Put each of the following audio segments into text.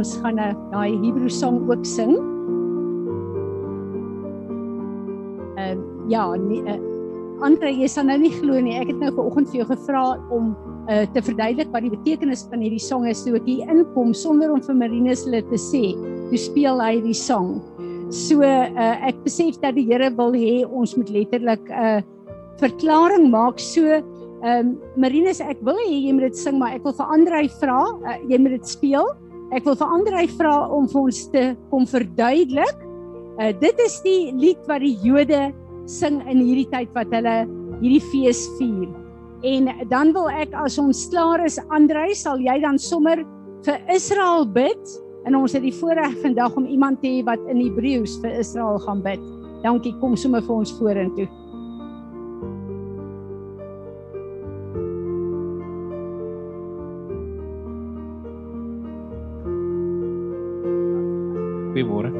ons gaan 'n daai Hebreë song ook sing. Ehm uh, ja, nie, uh, Andre, jy sal nou nie glo nie. Ek het nou vanoggend vir jou gevra om uh, te verduidelik wat die betekenis van hierdie song is. Toe ek hier inkom sonder om vir Marinus hulle te sê, hoe speel hy die song? So uh, ek besef dat die Here wil hê ons moet letterlik 'n uh, verklaring maak. So ehm um, Marinus, ek wil hê jy moet dit sing, maar ek wil vir Andre vra, uh, jy moet dit speel. Ek wil vir Andre vra om vir ons te kom verduidelik. Uh, dit is die lied wat die Jode sing in hierdie tyd wat hulle hierdie fees vier. En dan wil ek as ons klaar is, Andrei, sal jy dan sommer vir Israel bid? En ons het die voorreg vandag om iemand te hê wat in Hebreëus vir Israel gaan bid. Dankie, kom sommer vir ons vorentoe. Goeiemôre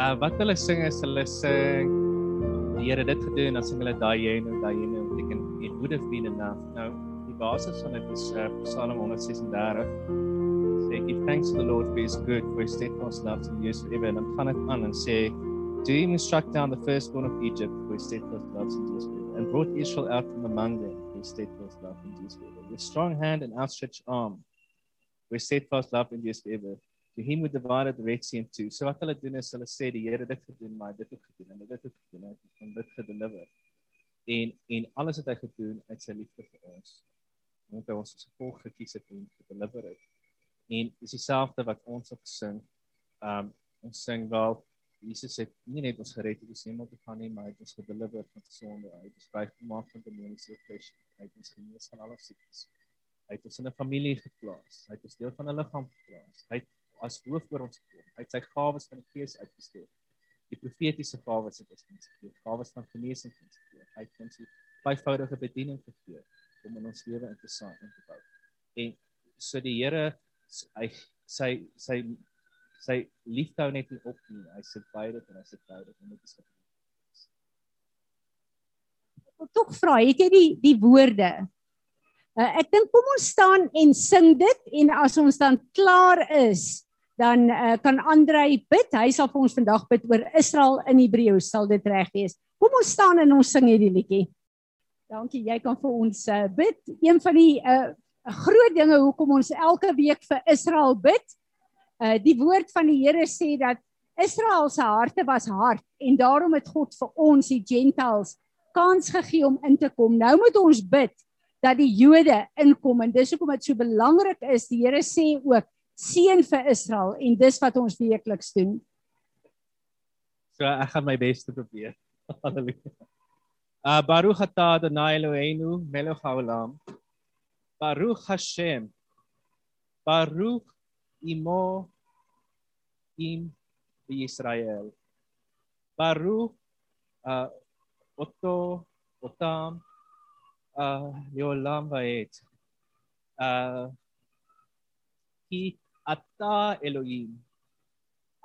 uh, wat hulle sing is hulle sing die Here dit gedoen dan sing hulle daai nou daai nou beteken it would have been enough. Nou die basis van dit is uh, Psalm 136 sê give thanks to the Lord for his good for his steadfast love years forever. En dan gaan dit aan en sê him who struck down the firstborn of Egypt for his steadfast love and years forever and brought Israel out from among them for his steadfast love and years forever? With strong hand and outstretched arm with steadfast love and years forever to him who divided the Red in two. So wat hulle doen is hulle sê die Here dit gedoen, maar dit het gedoen en dit het gedoen en dit gedeliver. En en alles wat hy gedoen uit sy liefde vir ons. Want hy ons as gevolg gekies het om te deliver het. En dis dieselfde wat ons op sing. Um ons sing wel Jesus het nie net ons gered om hemel te gaan nie, maar hy het ons gedeliver van sonde. Hy het ons vrygemaak van demoniese oppressie. Hy het ons genees van alle siektes. Hy het ons in 'n familie geplaas. Hy het ons deel van 'n liggaam geplaas. Hy het as hoof oor ons kom. Hy het sy gawes van die Gees uitgestuur. Die profetiese gawes het ons gegee, gawes van genesing het ons gegee. Hy het ons vyfvoudige bediening gegee om in ons lewe in te saai en te bou. En so die Here hy sy sy sy liefde hou net nie op nie. Hy sit beide en hy sit beide en dit is wat tog vra, het jy die die woorde? Uh, ek dink kom ons staan en sing dit en as ons dan klaar is, dan uh, kan Andrei bid. Hy sal vir ons vandag bid oor Israel in Hebreëus. Sal dit reg wees? Kom ons staan en ons sing hierdie liedjie. Dankie. Jy kan vir ons uh, bid. Een van die uh, groot dinge hoekom ons elke week vir Israel bid. Uh, die woord van die Here sê dat Israel se harte was hard en daarom het God vir ons die Gentiles kans gegee om in te kom. Nou moet ons bid dat die Jode inkom en dis hoekom dit so belangrik is. Die Here sê ook seën vir Israel en dis wat ons weekliks doen. So ek gaan my bes te probeer. Halleluja. Uh Baruch atah Adonai Eloheinu melech haolam. Baruch Hashem. Baruch imo im Israel. Baruch uh oto otam uh yolam vaet. Uh ki אתה אלוהים.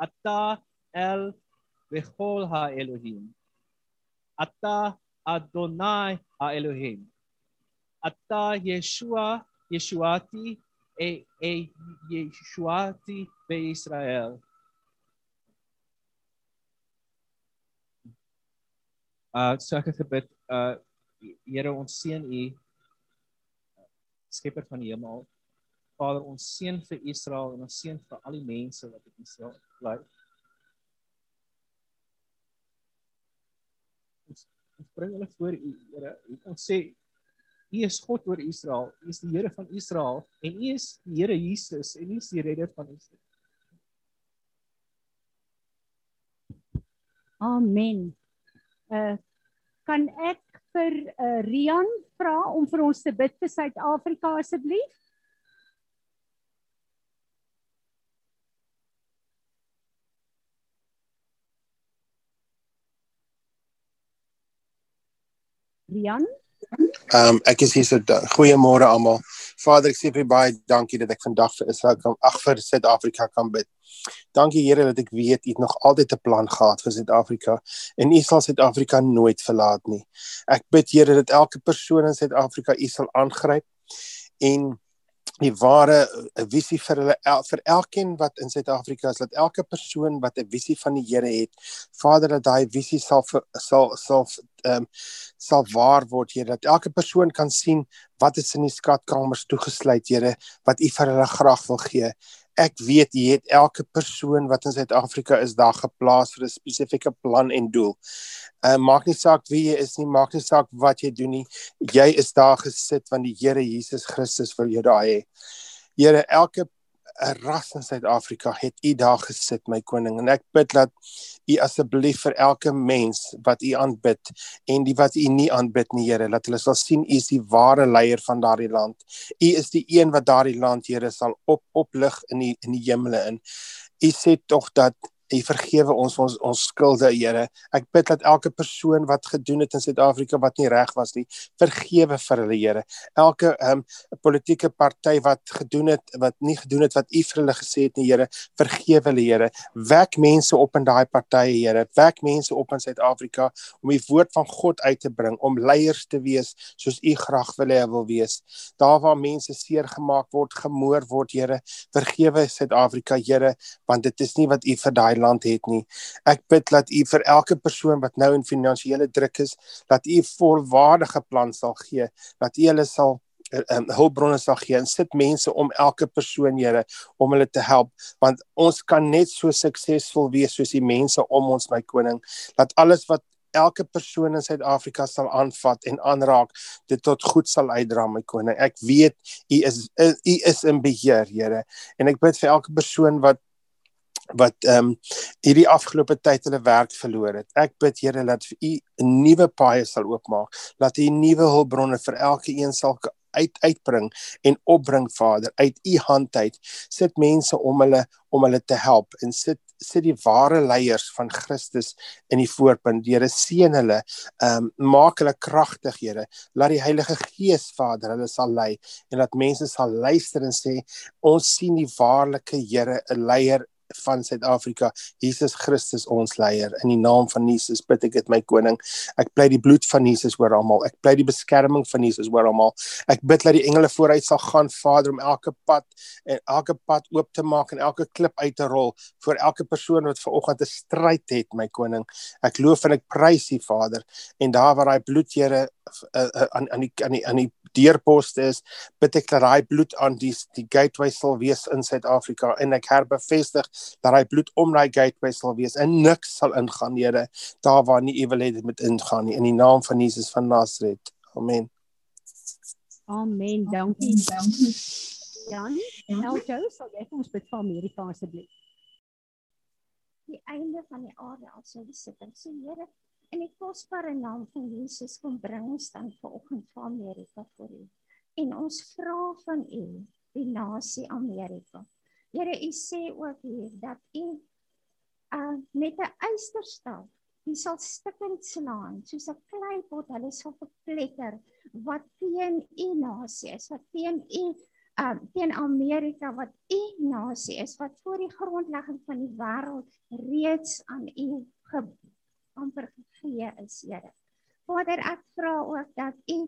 אתה אל וכל האלוהים. אתה אדוני האלוהים. אתה ישוע, ישועתי, ישועתי בישראל. Uh, so ek het gebid, uh, Here ons seën u skepper van die hemel Vader, ons seën vir Israel en ons seën vir al die mense wat in Israel bly. Ons, ons bring hulle voor U, Here. Ons sê U is God oor Israel. U is die Here van Israel en U is die Here Jesus en U is die redder van Israel. Amen. Uh kan ek vir uh, Rian vra om vir ons te bid vir Suid-Afrika asseblief? Rian? Ehm um, ek is hier so goeiemôre almal. Vader, ek sê vir baie dankie dat ek vandag vir Israel kan ag vir Suid-Afrika kan bid. Dankie Here dat ek weet U het nog altyd 'n plan gehad vir Suid-Afrika en U sal Suid-Afrika nooit verlaat nie. Ek bid Here dat elke persoon in Suid-Afrika U sal aangryp en die ware eh, visie vir hulle el, vir elkeen wat in Suid-Afrika is dat elke persoon wat 'n visie van die Here het, Vader dat daai visie sal sal sal ehm um, sal waar word, Here, dat elke persoon kan sien wat is in die skatkamers toegesluit, Here, wat U vir hulle graag wil gee. Ek weet jy het elke persoon wat in Suid-Afrika is daar geplaas vir 'n spesifieke plan en doel. Uh maak nie saak wie jy is nie, maak nie saak wat jy doen nie. Jy is daar gesit want die Here Jesus Christus wil jou daar hê. Here, elke 'n ras in Suid-Afrika het u daar gesit my koning en ek bid dat u asseblief vir elke mens wat u aanbid en die wat u nie aanbid nie Here dat hulle sal sien u is die ware leier van daardie land. U is die een wat daardie land Here sal op oplig in die in die hemele in. U sê tog dat U vergewe ons ons ons skulde, Here. Ek bid dat elke persoon wat gedoen het in Suid-Afrika wat nie reg was nie, vergewe vir hulle, Here. Elke ehm um, politieke party wat gedoen het wat nie gedoen het wat U vir hulle gesê het nie, Here, vergewe hulle, Here. Wek mense op in daai partye, Here. Wek mense op in Suid-Afrika om die woord van God uit te bring, om leiers te wees soos U graag wil hê wil wees. Daar waar mense seer gemaak word, gemoor word, Here, vergewe Suid-Afrika, Here, want dit is nie wat U vir daai land het nie. Ek bid dat U vir elke persoon wat nou in finansiële druk is, dat U volwaardige plan sal gee, dat U hulle sal um, hulpbronne sal gee en sit mense om elke persoon Here om hulle te help. Want ons kan net so suksesvol wees soos die mense om ons my koning dat alles wat elke persoon in Suid-Afrika sal aanvat en aanraak dit tot goed sal uitdra my koning. Ek weet u is u is in beheer Here. En ek bid vir elke persoon wat wat ehm um, hierdie afgelope tyd hulle werk verloor het. Ek bid Here dat u 'n nuwe paai sal oopmaak, dat u nuwe hulpbronne vir elke een sal uit uitbring en opbring Vader uit u hand uit. Sit mense om hulle om hulle te help en sit sit die ware leiers van Christus in die voorpunt. Here seën hulle, ehm um, maak hulle kragtig, Here. Laat die Heilige Gees Vader hulle sal lei en dat mense sal luister en sê ons sien die waarlike Here 'n leier van Suid-Afrika, Jesus Christus ons leier. In die naam van Jesus bid ek dit my koning. Ek pleit die bloed van Jesus oor almal. Ek pleit die beskerming van Jesus oor almal. Ek bid dat die engele vooruit sal gaan, Vader, om elke pad en elke pad oop te maak en elke klip uit te rol vir elke persoon wat ver oggend 'n stryd het, my koning. Ek loof en ek prys U, Vader. En daar waar daai bloed, Here, uh, uh, aan aan die aan die aan die deurposte is, bid ek dat daai bloed aan die die gateway sal wees in Suid-Afrika en ek herbevestig dat hy bloed om daai gateway sal wees en niks sal ingaan Here daar waar nie u wil hê dit moet ingaan nie. In die naam van Jesus van Nasaret amen. Amen. Dankie. Dankie Jan Eljo sal jy ons bid vir Amerika asseblief? Die einde van die aarde al sou sit en sê Here in die kosbare naam van Jesus kom bring ons dan vanoggend vir Amerika vir u. En ons vra van u die nasie Amerika. Here, u sê ook hier dat u uh met 'n eysterstaf, u sal stukkend slaan soos 'n kleipot, hulle sal verpletter wat teen u nasie is, wat teen u uh teen Amerika wat u nasie is, wat voor die grondlegging van die wêreld reeds aan u amper gegee is, Here. Vader, ek vra ook dat u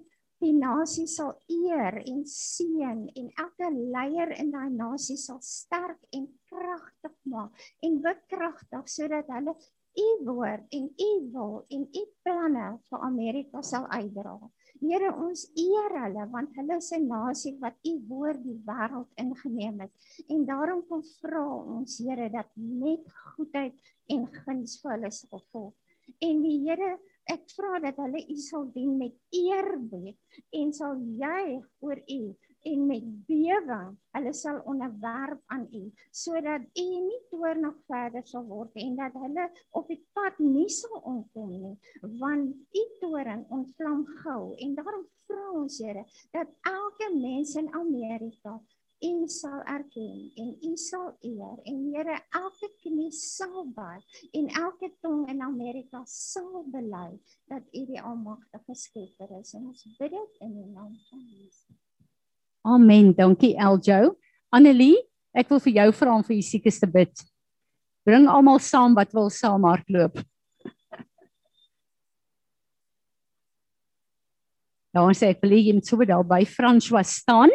die nasie sal eer en seën en elke leier in daai nasie sal sterk en kragtig maak en bekragtig sodat hulle u woord en u wil en u planne vir Amerika sal uitdra. Here ons eer hulle want hulle is 'n nasie wat u woord die wêreld ingeneem het en daarom kom vra ons Here dat net goedheid en guns vir hulle sal volg. En die Here ek vra dat hulle u sal dien met eerbied en sal juig oor u en met bewering hulle sal onderwerp aan u sodat u nie toornig verder sal word en dat hulle op die pad nie sal omkom nie want u toorn ontvlam gou. En daarom vra ons Here dat elke mens in Amerika U sal erken en U sal eer en Here elke knie sal buig en elke tong in Amerika sal bely dat U die almagtige Skepper is en ons bid dit in die naam van Jesus. Amen. Dankie Eljo. Annelie, ek wil vir jou vra om vir die siekes te bid. Bring almal saam wat wil saam hardloop. Daar sê ek wil jy moet so by François staan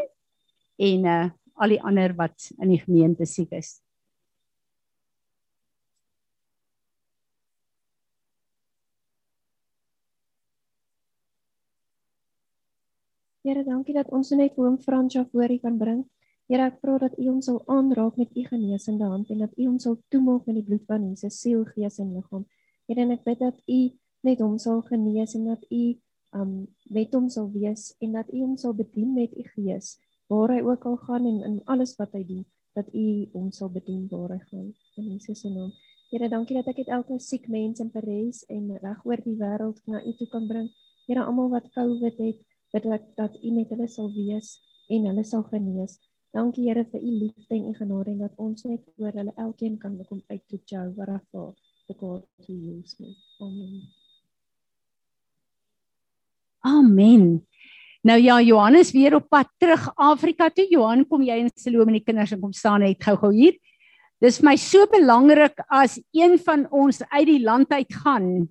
en uh al die ander wat in die gemeente siek is. Here, dankie dat ons net oom Fransja voor U kan bring. Here, ek vra dat U hom sal aanraak met U genesende hand en dat U hom sal toemaak met die bloed van Jesus, siel, gees en liggaam. Here, en ek bid dat U net hom sal genees en dat U um met hom sal wees en dat U hom sal bedien met U gees waar hy ook al gaan en in alles wat hy doen, dat U hom sal bedien waar hy gaan. In Jesus se naam. Here, dankie dat ek dit elke siek mens in Parys en reg oor die wêreld na U toe kan bring. Here, almal wat COVID het, bid ek dat U met hulle sal wees en hulle sal genees. Dankie Here vir U liefde en U genade en dat ons net oor hulle elkeen kan kom uit tot jou Rafa the God to use me. Amen. Amen. Nou ja, Johannes weer op pad terug Afrika toe. Johan, kom jy in Salome en die kinders en kom staan net gou-gou hier. Dis vir my so belangrik as een van ons uit die land uit gaan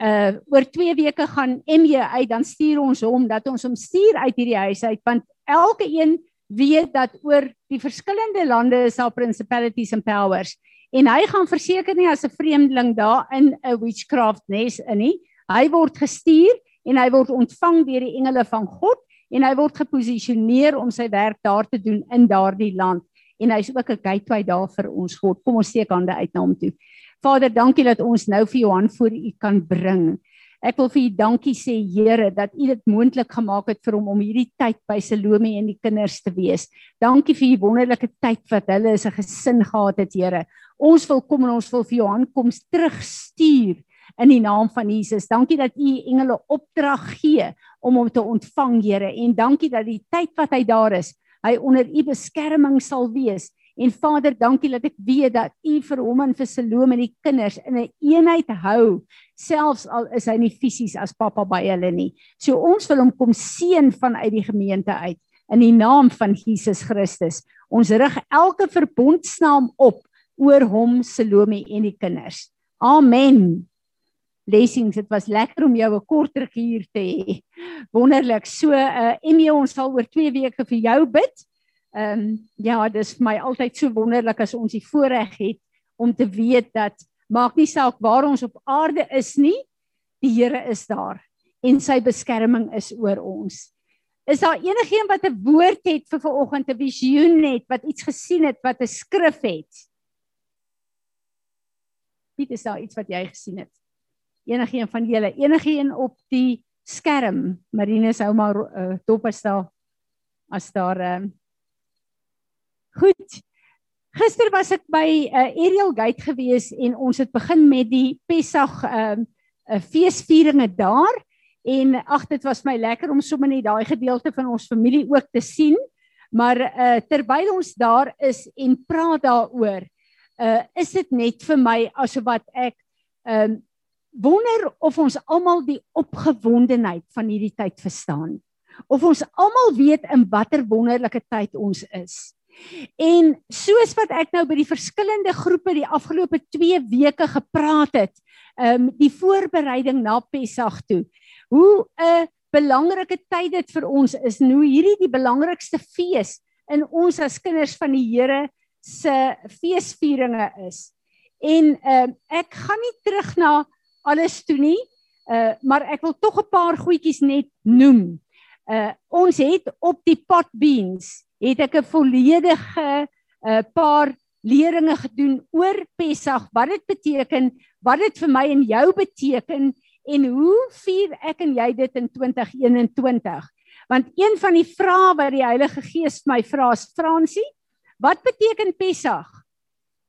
uh oor 2 weke gaan MJ uit dan stuur ons hom dat ons hom stuur uit hierdie huis uit want elke een weet dat oor die verskillende lande is daar principalities and powers en hy gaan verseker nie as 'n vreemdeling daar in 'n witchcraft nes in nie hy word gestuur en hy word ontvang deur die engele van God en hy word geposisioneer om sy werk daar te doen in daardie land en hy's ook 'n gateway daar vir ons God kom ons steek hande uit na hom toe Vader, dankie dat ons nou vir Johan voor U kan bring. Ek wil vir U dankie sê Here dat U dit moontlik gemaak het vir hom om hierdie tyd by Salome en die kinders te wees. Dankie vir U wonderlike tyd wat hulle as 'n gesin gehad het, Here. Ons wil kom en ons wil vir Johan kom terugstuur in die naam van Jesus. Dankie dat U engele opdrag gee om hom te ontvang, Here, en dankie dat die tyd wat hy daar is, hy onder U beskerming sal wees En Vader, dankie dat ek weet dat U vir hom en vir Salome en die kinders in 'n een eenheid hou, selfs al is hy nie fisies as pappa by hulle nie. So ons wil hom kom seën vanuit die gemeente uit in die naam van Jesus Christus. Ons rig elke verbondsnaam op oor hom, Salome en die kinders. Amen. Blessings, dit was lekker om jou 'n kort ruk hier te hê. Wonderlik. So, uh Emmy, ons sal oor 2 weke vir jou bid. Ehm um, ja, dis vir my altyd so wonderlik as ons die voorreg het om te weet dat maak nie saak waar ons op aarde is nie, die Here is daar en sy beskerming is oor ons. Is daar enigiemand wat 'n woord het vir vanoggend 'n visioen het, wat iets gesien het, wat 'n skrif het? Piet, is daar iets wat jy gesien het? Enigiemand van julle, enigiemand op die skerm? Marine sou maar uh, dop as daar as daar ehm uh, Goed. Gister was ek by uh, Ariel Gate gewees en ons het begin met die Pessag ehm uh, uh, feesvieringe daar en ag dit was my lekker om sommer net daai gedeelte van ons familie ook te sien. Maar uh terwyl ons daar is en praat daaroor, uh is dit net vir my asof wat ek ehm uh, wonder of ons almal die opgewondenheid van hierdie tyd verstaan. Of ons almal weet in watter wonderlike tyd ons is. En soos wat ek nou by die verskillende groepe die afgelope 2 weke gepraat het, ehm um, die voorbereiding na Pessag toe. Hoe 'n belangrike tyd dit vir ons is, nou hierdie die belangrikste fees in ons as kinders van die Here se feesvieringe is. En ehm uh, ek gaan nie terug na alles toe nie, uh, maar ek wil tog 'n paar goedjies net noem. Uh ons het op die pot beans het ek 'n volledige 'n uh, paar leringe gedoen oor Pessag, wat dit beteken, wat dit vir my en jou beteken en hoe vier ek en jy dit in 2021? Want een van die vrae wat die Heilige Gees my vra is Fransie, wat beteken Pessag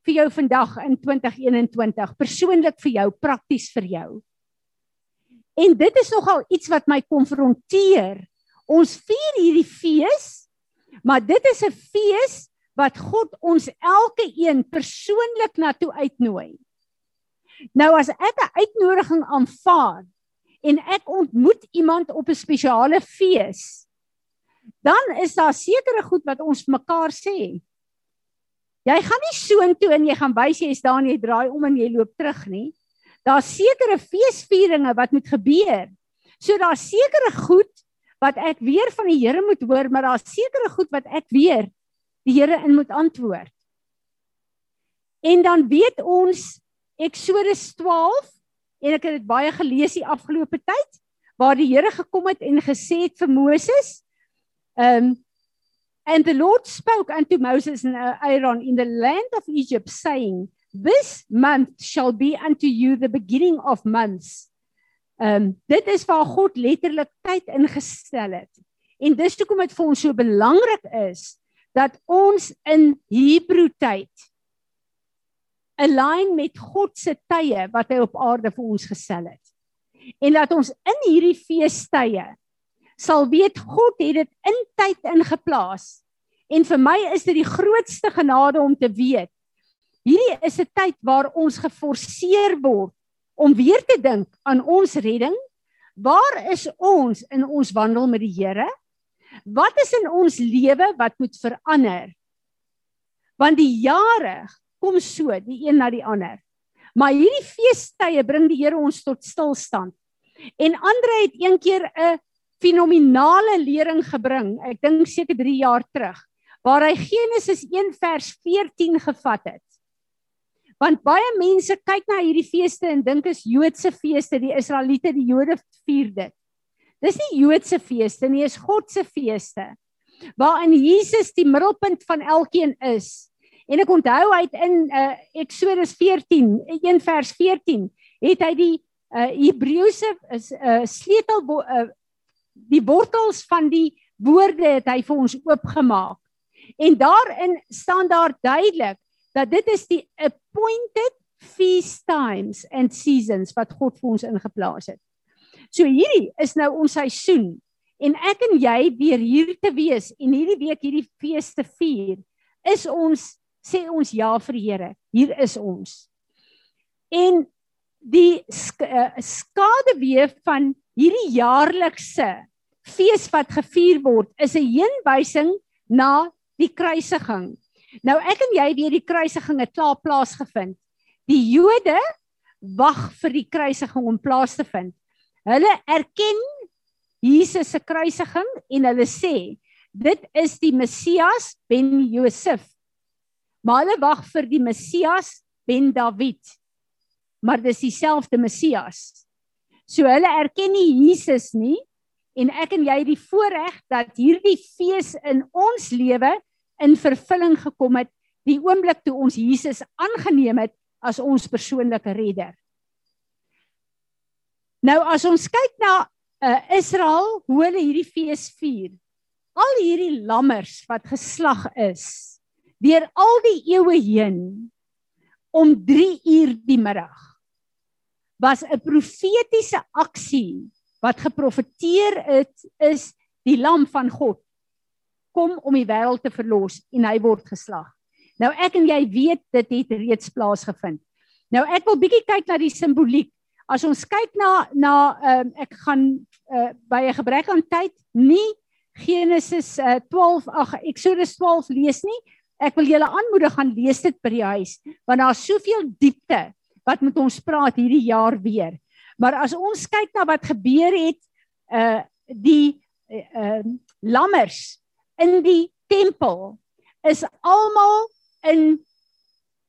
vir jou vandag in 2021 persoonlik vir jou, prakties vir jou? En dit is nogal iets wat my konfronteer. Ons vier hierdie fees Maar dit is 'n fees wat God ons elke een persoonlik na toe uitnooi. Nou as ek 'n uitnodiging aanvaar en ek ontmoet iemand op 'n spesiale fees, dan is daar sekere goed wat ons mekaar sê. Jy gaan nie soontoe en jy gaan wys jy is daar en jy draai om en jy loop terug nie. Daar's sekere feesvieringe wat moet gebeur. So daar's sekere goed wat ek weer van die Here moet hoor, maar daar's sekere goed wat ek weer die Here in moet antwoord. En dan weet ons Eksodus 12 en ek het dit baie gelees die afgelope tyd waar die Here gekom het en gesê het vir Moses um and the Lord spoke unto Moses and Aaron in the land of Egypt saying this month shall be unto you the beginning of months um dit is waar God letterlik tyd ingestel het en dis hoekom dit vir ons so belangrik is dat ons in Hebreë tyd align met God se tye wat hy op aarde vir ons gestel het. En dat ons in hierdie feestye sal weet God het dit in tyd ingeplaas. En vir my is dit die grootste genade om te weet. Hierdie is 'n tyd waar ons geforseer word om weer te dink aan ons redding. Waar is ons in ons wandel met die Here? Wat is in ons lewe wat moet verander? Want die jare kom so die een na die ander. Maar hierdie feestye bring die Here ons tot stilstand. En Andre het een keer 'n fenominale lering gebring. Ek dink seker 3 jaar terug, waar hy Genesis 1 vers 14 gevat het. Want baie mense kyk na hierdie feeste en dink is Joodse feeste, die Israeliete, die Jode vier dit. Dis nie Joodse feeste nie, is God se feeste. Waarin Jesus die middelpunt van elkeen is. En ek onthou het in uh, Eksodus 14, 1 vers 14, het hy die uh, Hebreëse uh, sleutel uh, die wortels van die woorde het hy vir ons oopgemaak. En daarin staan daar duidelik dat dit is die appointed feast times and seasons wat God vir ons ingeplaas het. So hierdie is nou ons seisoen en ek en jy weer hier te wees en hierdie week hierdie feeste vier is ons sê ons ja vir die Here. Hier is ons. En die sk uh, skaduwee van hierdie jaarlikse fees wat gevier word is 'n heenwysing na die kruisiging. Nou ek en jy weet die kruisiging het klaar plaasgevind. Die Jode wag vir die kruisiging om plaas te vind. Hulle erken Jesus se kruisiging en hulle sê dit is die Messias ben Josef Maar hulle wag vir die Messias ben Dawid. Maar dis dieselfde Messias. So hulle erken nie Jesus nie en ek en jy het die voorreg dat hierdie fees in ons lewe in vervulling gekom het die oomblik toe ons Jesus aangeneem het as ons persoonlike redder. Nou as ons kyk na uh, Israel hoe hulle hierdie fees vier. Al hierdie lammers wat geslag is deur al die eeue heen om 3 uur die middag was 'n profetiese aksie wat geprofeteer het is die lam van God kom om die wêreld te verlos en hy word geslag. Nou ek en jy weet dit het reeds plaasgevind. Nou ek wil bietjie kyk na die simboliek. As ons kyk na na uh, ek gaan uh, by 'n gebrek aan tyd nie Genesis uh, 12 ag Exodus 12 lees nie, Ek wil julle aanmoedig gaan lees dit by die huis want daar's soveel diepte wat met ons praat hierdie jaar weer. Maar as ons kyk na wat gebeur het uh die uh lammers in die tempel is almal in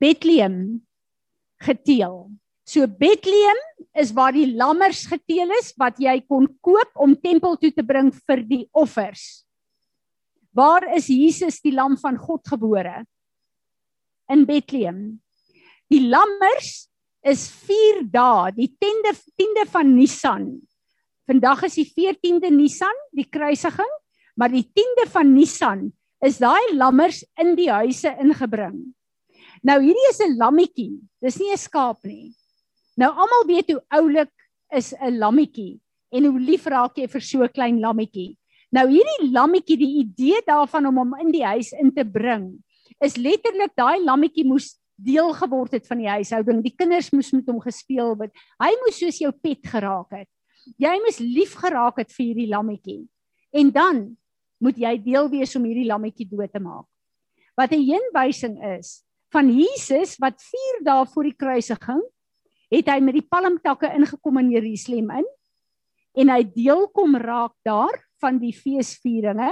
Bethlehem geteel. So Bethlehem is waar die lammers geteel is wat jy kon koop om tempel toe te bring vir die offers. Waar is Jesus die lam van God gebore? In Bethlehem. Die lammers is 4 dae, die 10de 10de van Nisan. Vandag is die 14de Nisan, die kruisiging, maar die 10de van Nisan is daai lammers in die huise ingebring. Nou hierdie is 'n lammetjie. Dis nie 'n skaap nie. Nou almal weet hoe oulik is 'n lammetjie en hoe lief raak jy vir so 'n klein lammetjie. Nou hierdie lammetjie, die idee daarvan om hom in die huis in te bring, is letterlik daai lammetjie moes deel geword het van die huishouding. Die kinders moes met hom gespeel het. Hy moes soos jou pet geraak het. Jy moes lief geraak het vir hierdie lammetjie. En dan moet jy deel wees om hierdie lammetjie dood te maak. Wat 'n heenwysing is van Jesus wat 4 dae voor die kruisiging het hy met die palmtakke ingekom in Jerusalem in en hy deel kom raak daar van die feesvieringe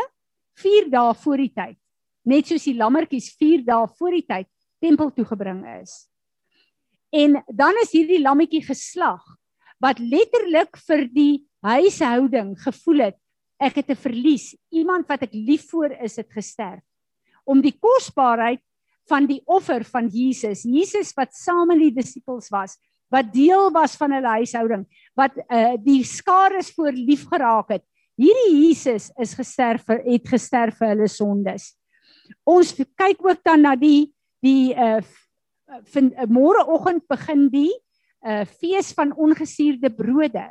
4 dae voor die tyd. Net soos die lammetjies 4 dae voor die tyd tempel toe gebring is. En dan is hierdie lammetjie geslag wat letterlik vir die huishouding gevoel het ek het 'n verlies, iemand wat ek lief voor is het gesterf. Om die kosbaarheid van die offer van Jesus, Jesus wat saam met die disippels was, wat deel was van hulle huishouding, wat uh, die skares voor lief geraak het. Hierdie Jesus is gesterf het gesterf vir hulle sondes. Ons kyk ook dan na die die uh vind uh, môreoggend begin die uh fees van ongesuurde brode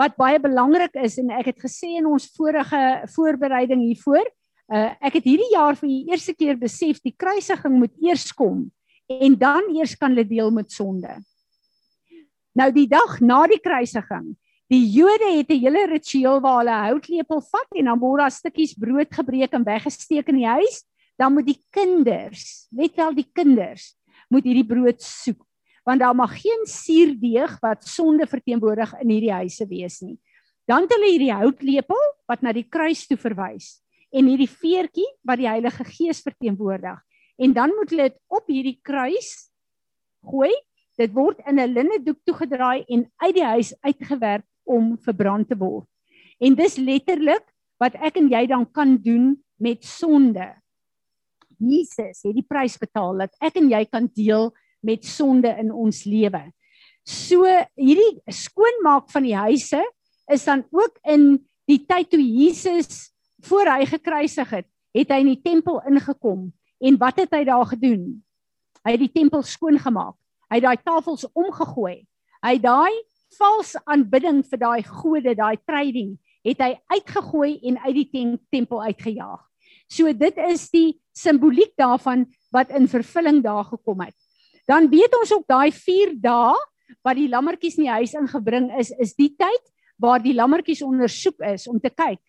wat baie belangrik is en ek het gesê in ons vorige voorbereiding hiervoor uh ek het hierdie jaar vir die eerste keer besef die kruisiging moet eers kom en dan eers kan hulle deel met sonde. Nou die dag na die kruisiging, die Jode het 'n hele ritueel waar hulle houtlepel vat en dan word daar stukkies brood gebreek en weggesteek in die huis dan moet die kinders, net wel die kinders, moet hierdie brood soek want daar mag geen suurdeeg wat sonde verteenwoordig in hierdie huise wees nie. Dan het hulle hierdie houtlepel wat na die kruis toe verwys en hierdie veertjie wat die Heilige Gees verteenwoordig. En dan moet hulle dit op hierdie kruis gooi. Dit word in 'n linne doek toegedraai en uit die huis uitgewerp om verbrand te word. En dis letterlik wat ek en jy dan kan doen met sonde. Jesus het die prys betaal dat ek en jy kan deel met sonde in ons lewe. So hierdie skoonmaak van die huise is dan ook in die tyd toe Jesus voor hy gekruisig het, het hy in die tempel ingekom en wat het hy daar gedoen? Hy het die tempel skoon gemaak. Hy het daai tafels omgegooi. Hy het daai vals aanbidding vir daai gode, daai trading, het hy uitgegooi en uit die tempel uitgejaag. So dit is die simboliek daarvan wat in vervulling daar gekom het. Dan weet ons ook daai 4 dae wat die lammetjies in die huis ingebring is, is die tyd waar die lammetjies ondersoek is om te kyk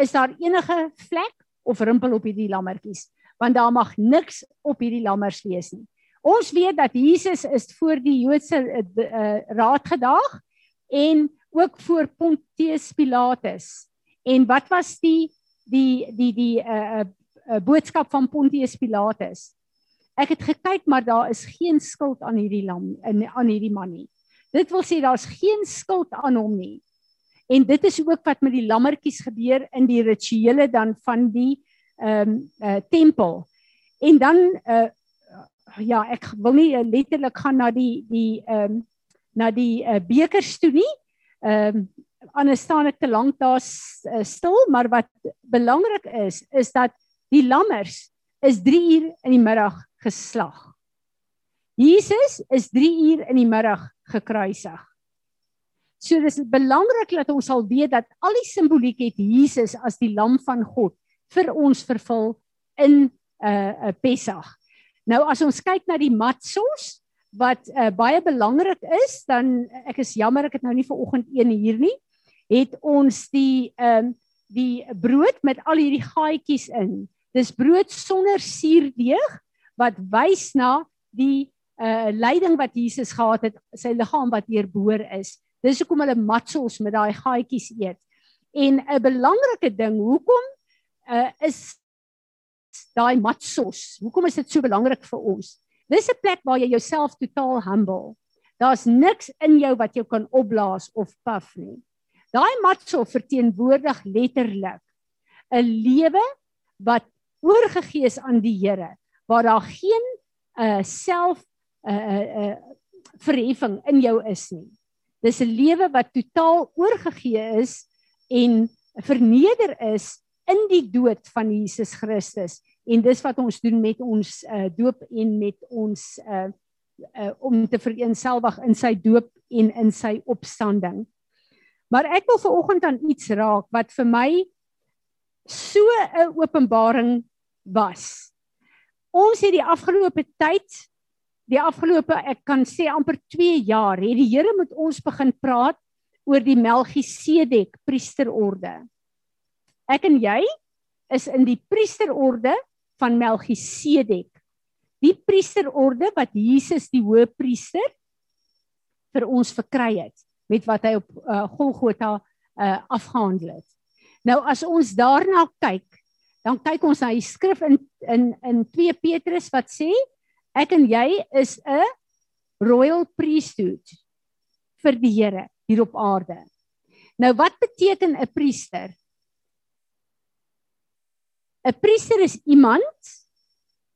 is daar enige vlek of rimpel op hierdie lammetjies want daar mag niks op hierdie lammers wees nie. Ons weet dat Jesus is voor die Joodse uh, uh, raad gedaag en ook voor Pontius Pilatus. En wat was die die die die uh, uh, boodskap van Pontius Pilatus. Ek het gekyk maar daar is geen skuld aan hierdie lam in aan hierdie man nie. Dit wil sê daar's geen skuld aan hom nie. En dit is ook wat met die lammetjies gebeur in die rituele dan van die ehm um, uh, tempel. En dan uh ja, ek wil nie letterlik gaan na die die ehm um, na die uh, bekers toe nie. Ehm um, anders staan ek te lank daar uh, stil, maar wat belangrik is is dat die lammers is 3 uur in die middag geslag. Jesus is 3 uur in die middag gekruisig. So dis belangrik dat ons sal weet dat al die simboliek het Jesus as die lam van God vir ons vervul in 'n uh, uh, Pessach. Nou as ons kyk na die matzos wat uh, baie belangrik is, dan ek is jammer ek het nou nie vir oggend een hier nie het ons die ehm um, die brood met al hierdie gaatjies in. Dis brood sonder suurdeeg wat wys na die uh lyding wat Jesus gehad het, sy liggaam wat deurboor is. Dis hoekom hulle matzels met daai gaatjies eet. En 'n belangrike ding, hoekom uh is daai matzels? Hoekom is dit so belangrik vir ons? Dis 'n plek waar jy jouself totaal humble. Daar's niks in jou wat jou kan opblaas of puff nie. Daai matso verteenwoordig letterlik 'n lewe wat oorgegee is aan die Here, waar daar geen uh self uh uh, verheffing in jou is nie. Dis 'n lewe wat totaal oorgegee is en verneder is in die dood van Jesus Christus en dis wat ons doen met ons uh doop en met ons uh uh om te vereenselwig in sy doop en in sy opstanding. Maar ek wil ver oggend aan iets raak wat vir my so 'n openbaring was. Ons het die afgelope tyd, die afgelope ek kan sê amper 2 jaar, het die Here met ons begin praat oor die Melchisedek priesterorde. Ek en jy is in die priesterorde van Melchisedek. Die priesterorde wat Jesus die hoëpriester vir ons verkry het met wat hy op uh, Golgotha uh, afgehandel het. Nou as ons daarna kyk, dan kyk ons na die skrif in in in 2 Petrus wat sê ek en jy is 'n royal priesthood vir die Here hier op aarde. Nou wat beteken 'n priester? 'n Priester is iemand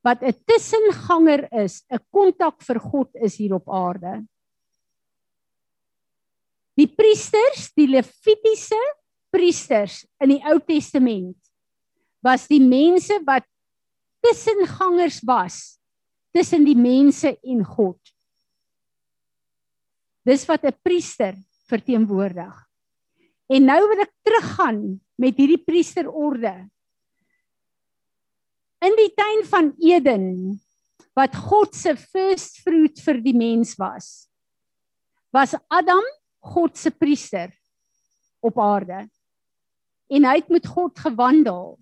wat 'n tussenganger is, 'n kontak vir God is hier op aarde. Die priesters, die levitiese priesters in die Ou Testament was die mense wat tussengangers was tussen die mense en God. Dis wat 'n priester verteenwoordig. En nou wil ek teruggaan met hierdie priesterorde. In die tuin van Eden wat God se first fruit vir die mens was, was Adam God se priester op aarde. En hy het met God gewandel.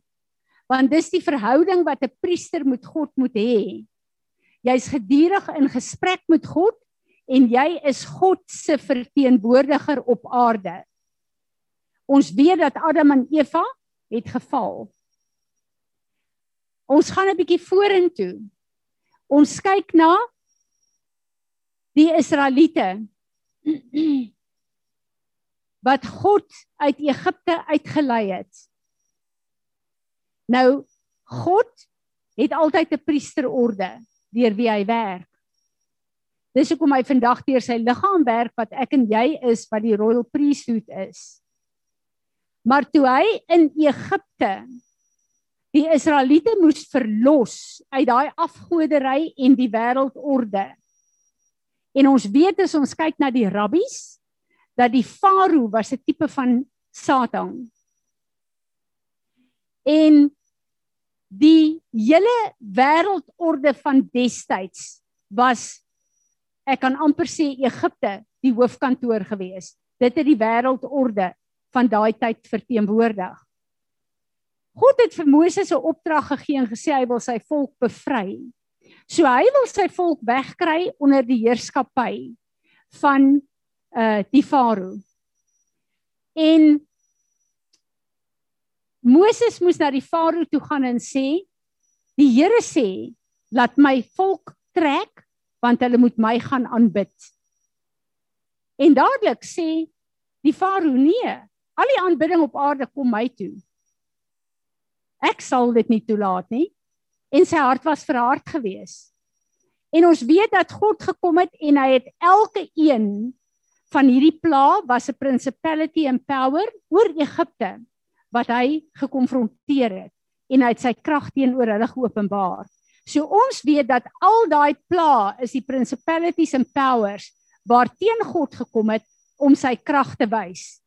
Want dis die verhouding wat 'n priester met God moet hê. Jy's gedurig in gesprek met God en jy is God se verteenwoordiger op aarde. Ons weet dat Adam en Eva het geval. Ons gaan 'n bietjie vorentoe. Ons kyk na die Israeliete wat God uit Egipte uitgelei het. Nou God het altyd 'n priesterorde deur wie hy werk. Dis hoekom hy vandag deur sy liggaam werk wat ek en jy is wat die royal priesthood is. Maar toe hy in Egipte die Israeliete moes verlos uit daai afgodery en die wêreldorde. En ons weet as ons kyk na die rabbies dat die farao was 'n tipe van Satan. En die hele wêreldorde van destyds was ek kan amper sê Egipte die hoofkantoor gewees. Dit het die wêreldorde van daai tyd verteenwoordig. God het vir Moses 'n opdrag gegee en gesê hy wil sy volk bevry. So hy wil sy volk wegkry onder die heerskappy van uh die farao. En Moses moes na die farao toe gaan en sê die Here sê laat my volk trek want hulle moet my gaan aanbid. En dadelik sê die farao nee, al die aanbidding op aarde kom my toe. Ek sal dit nie toelaat nie. En sy hart was verhard geweest. En ons weet dat God gekom het en hy het elke een van hierdie pla was 'n principality and power oor Egipte wat hy gekonfronteer het en hy het sy krag teenoor hulle geopenbaar. So ons weet dat al daai pla is die principalities and powers waarteen God gekom het om sy krag te wys.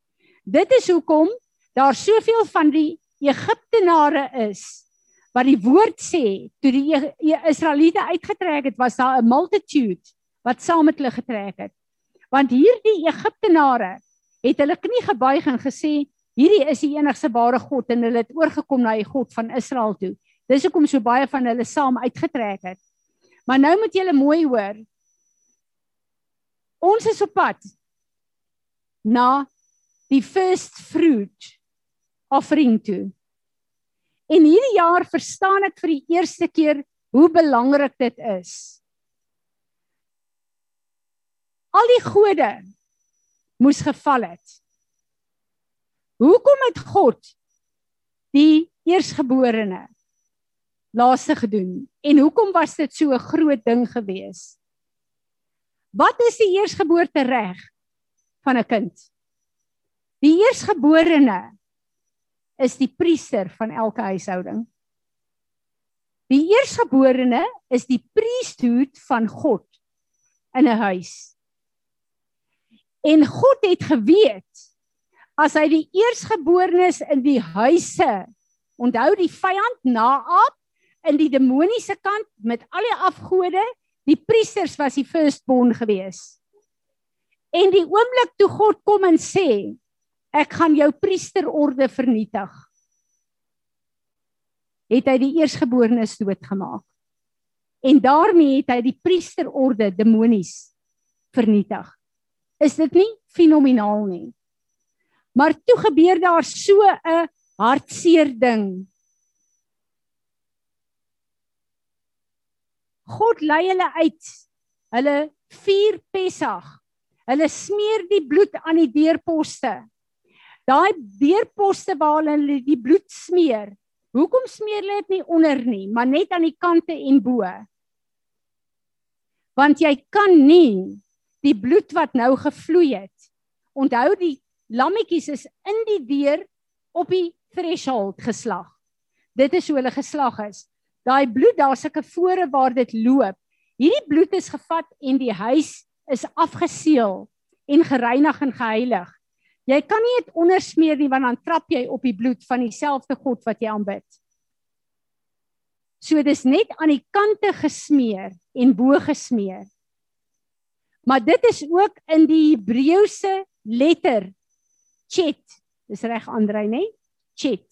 Dit is hoekom daar soveel van die Egiptenare is wat die woord sê toe die Israeliete uitgetrek het was daar 'n multitude wat saam met hulle getrek het want hierdie Egiptenare het hulle knie gebuig en gesê hierdie is die enigste ware God en hulle het oorgekom na die God van Israel toe. Dis hoekom so baie van hulle saam uitgetrek het. Maar nou moet julle mooi hoor. Ons is op pad na die first fruit offering toe. En hierdie jaar verstaan ek vir die eerste keer hoe belangrik dit is al die gode moes geval het. Hoekom het God die eersgeborene laaste gedoen en hoekom was dit so 'n groot ding gewees? Wat is die eersgeboorte reg van 'n kind? Die eersgeborene is die priester van elke huishouding. Die eersgeborene is die priesthood van God in 'n huis. En God het geweet as hy die eersgeborenes in die huise onthou die vyand Naab in die demoniese kant met al die afgode, die priesters was die firstborn gewees. En die oomblik toe God kom en sê ek gaan jou priesterorde vernietig. Het hy die eersgeborenes doodgemaak. En daarmee het hy die priesterorde demonies vernietig. Is dit nie fenomenaal nie? Maar toe gebeur daar so 'n hartseer ding. God lei hulle uit. Hulle vier Pessach. Hulle smeer die bloed aan die deurposte. Daai deurposte waar hulle die bloed smeer. Hoekom smeer hulle dit nie onder nie, maar net aan die kante en bo? Want jy kan nie die bloed wat nou gevloei het. Onthou die lammetjies is in die deur op die threshold geslag. Dit is hoe hulle geslag is. Daai bloed, daar's 'n kefore waar dit loop. Hierdie bloed is gevat en die huis is afgeseël en gereinig en geheilig. Jy kan nie dit ondersmeer nie want dan trap jy op die bloed van dieselfde God wat jy aanbid. So dis net aan die kante gesmeer en bo gesmeer. Maar dit is ook in die Hebreëse letter chet. Dis reg Andrei, nê? Chet.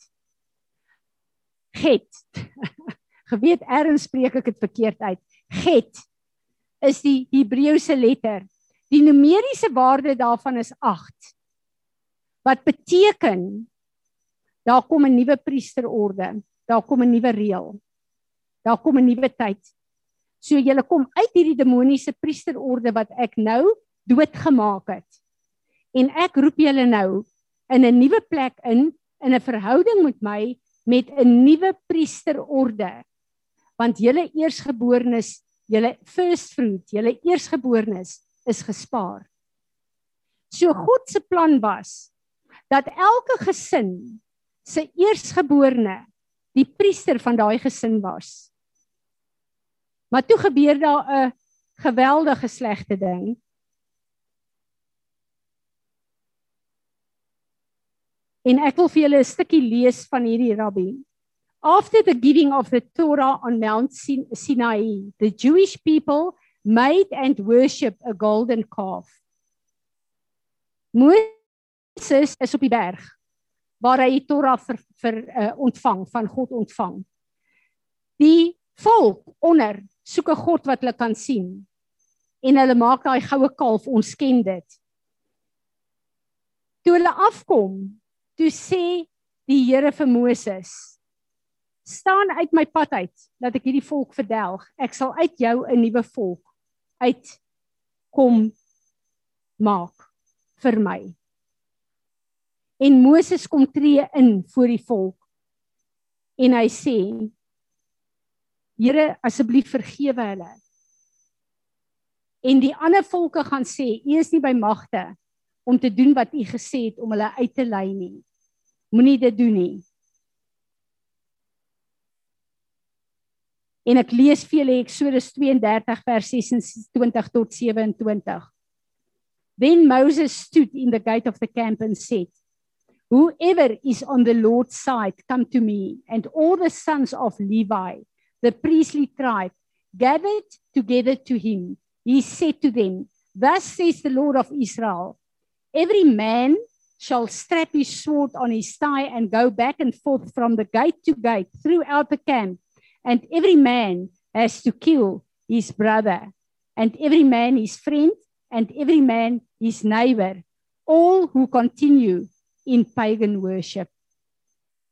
Get. Geweet erns spreek ek dit verkeerd uit. Get is die Hebreëse letter. Die numeriese waarde daarvan is 8. Wat beteken daar kom 'n nuwe priesterorde, daar kom 'n nuwe reël. Daar kom 'n nuwe tyd. So jy kom uit hierdie demoniese priesterorde wat ek nou doodgemaak het. En ek roep julle nou in 'n nuwe plek in in 'n verhouding met my met 'n nuwe priesterorde want julle eersgeborenes, julle first fruit, julle eersgeborenes is gespaar. So God se plan was dat elke gesin se eersgeborene die priester van daai gesin was. Maar toe gebeur daar 'n geweldige slegte ding. En ek wil vir julle 'n stukkie lees van hierdie rabbi. After the giving of the Torah on Mount Sinai, the Jewish people made and worshiped a golden calf. Moses is op die berg waar hy die Torah vir, vir uh, ontvang van God ontvang. Die volk onder soek 'n God wat hulle kan sien en hulle maak daai goue kalf ons ken dit. Toe hulle afkom, toe sê die Here vir Moses staan uit my pad uit dat ek hierdie volk verdelg. Ek sal uit jou 'n nuwe volk uit kom maak vir my. En Moses kom tree in voor die volk. En hy sê: Here, asseblief vergewe hulle. En die ander volke gaan sê: U is nie by magte om te doen wat u gesê het om hulle uit te lei nie. Moenie dit doen nie. En ek lees vir julle Eksodus 32 vers 26 tot 27. Then Moses stood in the gate of the camp and said, Whoever is on the Lord's side, come to me. And all the sons of Levi, the priestly tribe, gathered together to him. He said to them, Thus says the Lord of Israel, Every man shall strap his sword on his thigh and go back and forth from the gate to gate throughout the camp and every man has to kill his brother, and every man his friend, and every man his neighbor, all who continue in pagan worship.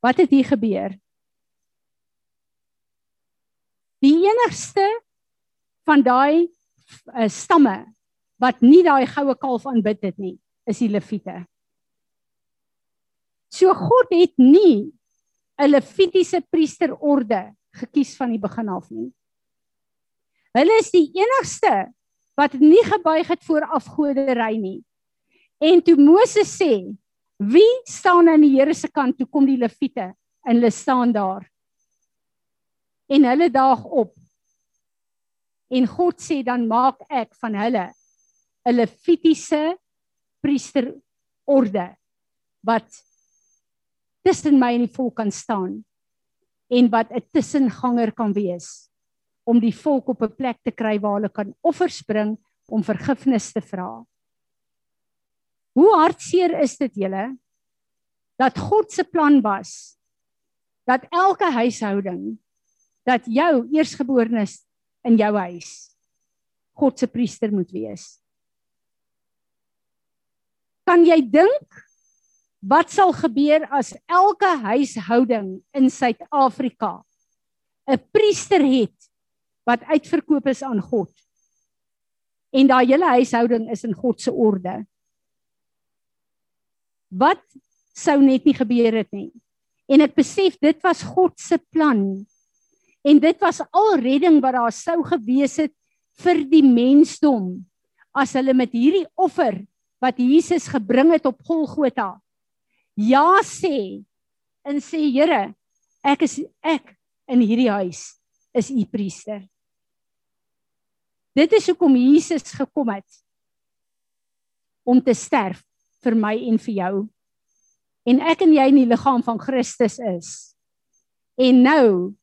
Wat het hier gebeur? Die enigste van daai uh, stamme wat nie daai goue kalf aanbid het nie, is die Lewiete. So God het nie 'n Lewitiese priesterorde gekies van die begin af nie. Hulle is die enigste wat nie gebuig het voor afgoderry nie. En toe Moses sê, "Wie staan aan die Here se kant toe kom die Lewiete?" en hulle staan daar. En hulle daag op. En God sê dan maak ek van hulle 'n Lewitiese priesterorde wat tussen my en die volk kan staan en wat 'n tussenganger kan wees om die volk op 'n plek te kry waar hulle kan offers bring om vergifnis te vra. Hoe hartseer is dit julle dat God se plan was dat elke huishouding dat jou eersgeborenes in jou huis God se priester moet wees. Kan jy dink Wat sal gebeur as elke huishouding in Suid-Afrika 'n priester het wat uitverkoop is aan God? En daai hele huishouding is in God se orde. Wat sou net nie gebeur het nie. En ek besef dit was God se plan. En dit was al redding wat daar sou gewees het vir die mensdom as hulle met hierdie offer wat Jesus gebring het op Golgotha ja sê en sê Here, ek is ek in hierdie huis is u priester. Dit is hoekom Jesus gekom het om te sterf vir my en vir jou. En ek en jy in die liggaam van Christus is. En nou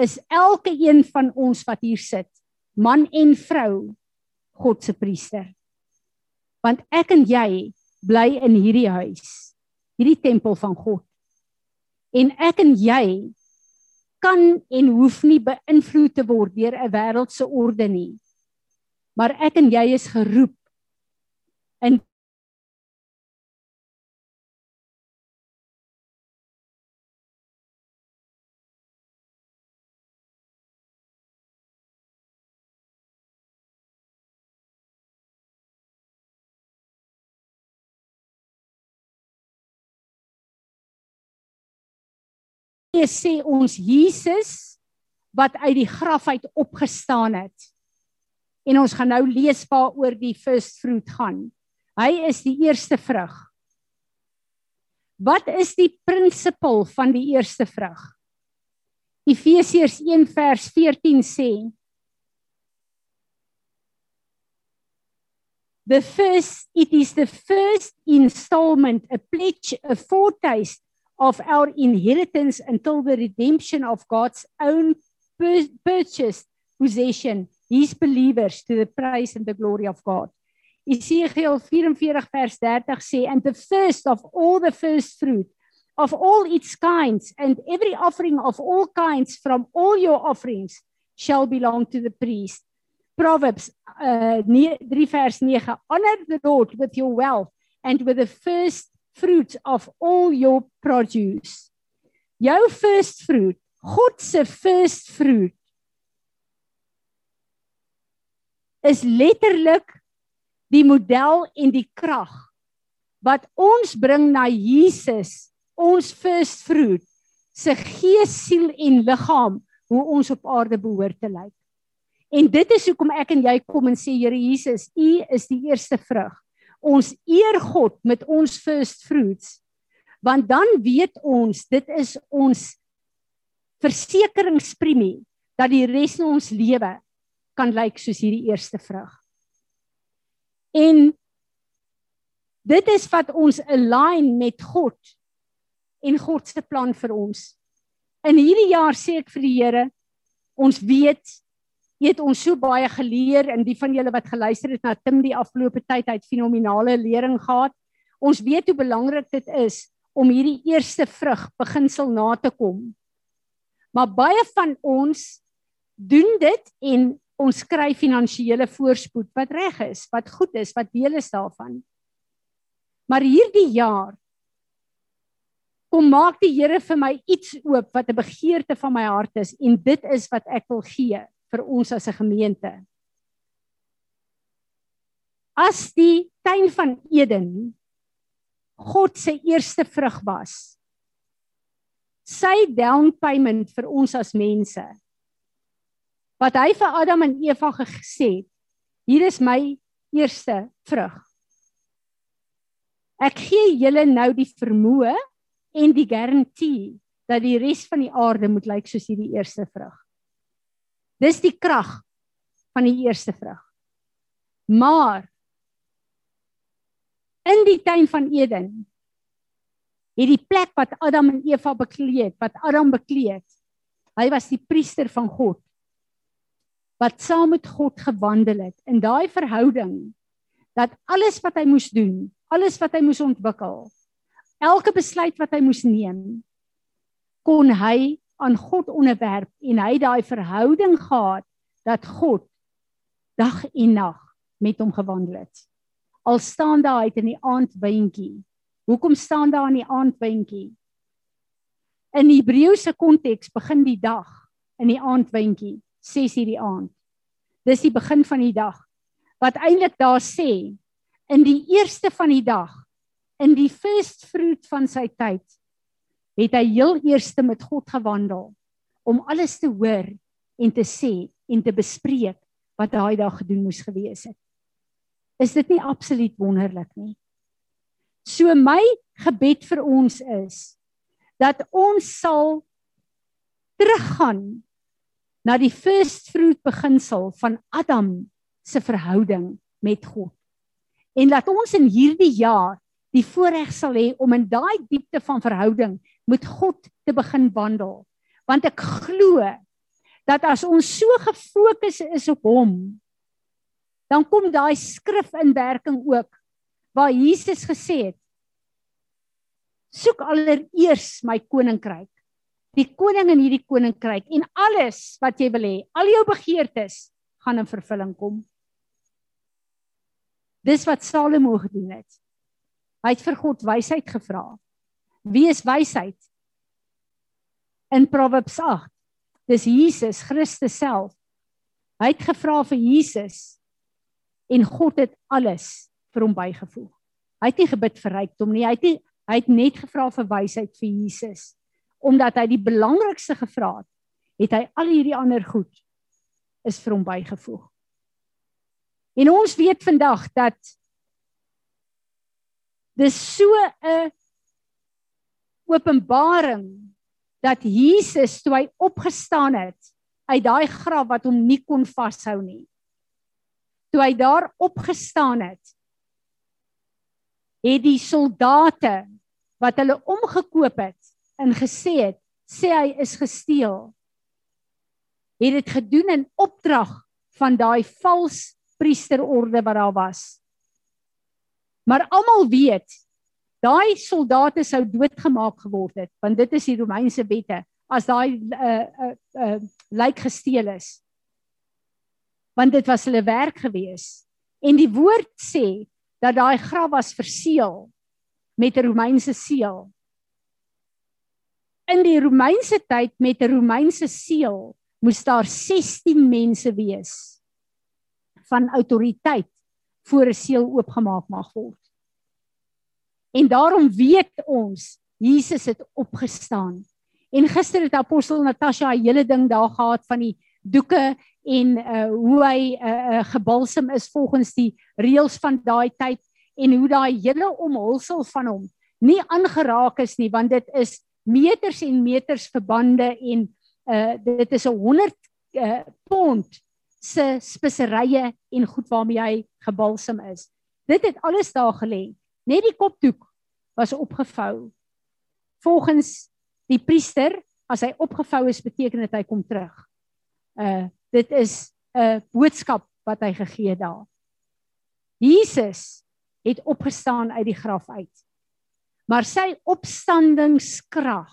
is elke een van ons wat hier sit, man en vrou, God se priester. Want ek en jy bly in hierdie huis hierdie tempel van God. En ek en jy kan en hoef nie beïnvloed te word deur 'n wêreldse orde nie. Maar ek en jy is geroep in sê ons Jesus wat uit die graf uit opgestaan het. En ons gaan nou lees waaroor die first fruit gaan. Hy is die eerste vrug. Wat is die prinsipel van die eerste vrug? Efesiërs 1 vers 14 sê The first it is the first installment a pledge a foretaste of our inheritance until the redemption of God's own pur purchased possession, his believers to the praise and the glory of God. Ezekiel 44 vers 30 sê and the first of all the first fruit of all its kinds and every offering of all kinds from all your offerings shall belong to the priest. Proverbs uh, 3 vers 9 honor the Lord with your wealth and with the first fruit of all your produce. Jou first fruit, God se first fruit is letterlik die model en die krag wat ons bring na Jesus, ons first fruit se gees, siel en liggaam hoe ons op aarde behoort te lyk. En dit is hoekom ek en jy kom en sê Here Jesus, U is die eerste vrug ons eer God met ons first fruits want dan weet ons dit is ons versekeringspremie dat die res van ons lewe kan lyk soos hierdie eerste vrug. En dit is wat ons align met God en God se plan vir ons. In hierdie jaar sê ek vir die Here, ons weet Jy het ons so baie geleer en die van julle wat geluister het na Tim die afgelope tyd het fenominale lering gehad. Ons weet hoe belangrik dit is om hierdie eerste vrug beginsel na te kom. Maar baie van ons doen dit en ons kry finansiële voorspoed wat reg is, wat goed is, wat deel is daarvan. Maar hierdie jaar kom maak die Here vir my iets oop wat 'n begeerte van my hart is en dit is wat ek wil gee vir ons as 'n gemeente. As die tuin van Eden God se eerste vrug was, sy down payment vir ons as mense. Wat hy vir Adam en Eva gesê het, hier is my eerste vrug. Ek gee julle nou die vermoë en die garantie dat die res van die aarde moet lyk soos hierdie eerste vrug. Dis die krag van die eerste vrug. Maar in die tuin van Eden het die plek wat Adam en Eva bekleed, wat Adam bekleed, hy was die priester van God wat saam met God gewandel het in daai verhouding dat alles wat hy moes doen, alles wat hy moes ontwikkel, elke besluit wat hy moes neem, kon hy aan God onderwerp en hy daai verhouding gehad dat God dag en nag met hom gewandel het. Al staan daar uit in die aand windjie Hoekom staan daar aan die aandwindjie? In Hebreëse konteks begin die dag in die aandwindjie, 6:00 die aand. Dis die begin van die dag. Wat eintlik daar sê in die eerste van die dag, in die first fruit van sy tyd, het hy heel eerste met God gewandel om alles te hoor en te sê en te bespreek wat daai dag gedoen moes gewees het. Is dit nie absoluut wonderlik nie? So my gebed vir ons is dat ons sal teruggaan na die first fruit beginsel van Adam se verhouding met God. En laat ons in hierdie jaar die voorreg sal hê om in daai diepte van verhouding met God te begin wandel. Want ek glo dat as ons so gefokus is op hom, dan kom daai skrif in werking ook waar Jesus gesê het: Soek allereers my koninkryk, die koning in hierdie koninkryk en alles wat jy wil hê, al jou begeertes gaan in vervulling kom. Dis wat Salomo gedoen het. Hy het vir God wysheid gevra. Wie is wysheid? In Proverbs 8. Dis Jesus Christus self. Hy het gevra vir Jesus en God het alles vir hom bygevoeg. Hy het nie gebid vir rykdom nie. Hy het nie hy het net gevra vir wysheid vir Jesus omdat hy die belangrikste gevra het, het hy al hierdie ander goed is vir hom bygevoeg. En ons weet vandag dat dis so 'n openbaring dat Jesus toe hy opgestaan het uit daai graf wat hom nie kon vashou nie. Toe hy daar opgestaan het, het die soldate wat hulle omgekoop het en gesê het, sê hy is gesteel. Het dit gedoen in opdrag van daai vals priesterorde wat daar was. Maar almal weet daai soldate sou doodgemaak geword het want dit is die Romeinse wette as daai uh uh, uh lijk gesteel is. Want dit was hulle werk gewees. En die woord sê dat daai graf was verseël met 'n Romeinse seël. In die Romeinse tyd met 'n Romeinse seël moes daar 16 mense wees van autoriteit voor 'n seël oopgemaak mag word. En daarom weet ons Jesus het opgestaan. En gister het apostel Natasha 'n hele ding daar gehad van die doeke en uh hoe hy uh, uh gebalsem is volgens die reëls van daai tyd en hoe daai hele omhulsel van hom nie aangeraak is nie want dit is meters en meters verbande en uh dit is 'n 100 uh pond se speserye en goed waarmee hy gebalsem is. Dit het alles daar gelê. Net die kopdoek was opgevou. Volgens die priester, as hy opgevou is, beteken dit hy kom terug. Uh dit is 'n boodskap wat hy gegee het daar. Jesus het opgestaan uit die graf uit. Maar sy opstandingskrag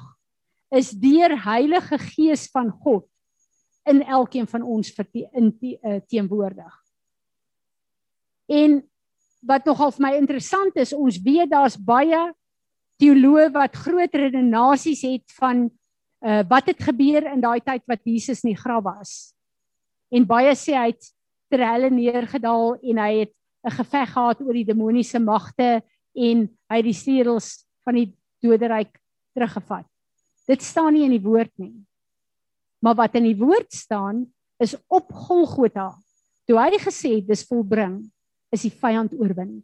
is deur Heilige Gees van God in elkeen van ons in uh, teenwoordig. En wat nogal vir my interessant is, ons weet daar's baie teoloë wat groot redenasies het van uh wat het gebeur in daai tyd wat Jesus in die graf was. En baie sê hy het ter helle neergedaal en hy het 'n geveg gehad oor die demoniese magte en hy het die sleutels van die doderyk teruggevat. Dit staan nie in die woord nie. Maar wat in die woord staan is op Golgotha. Toe hy gesê het dis volbring, is die vyand oorwin.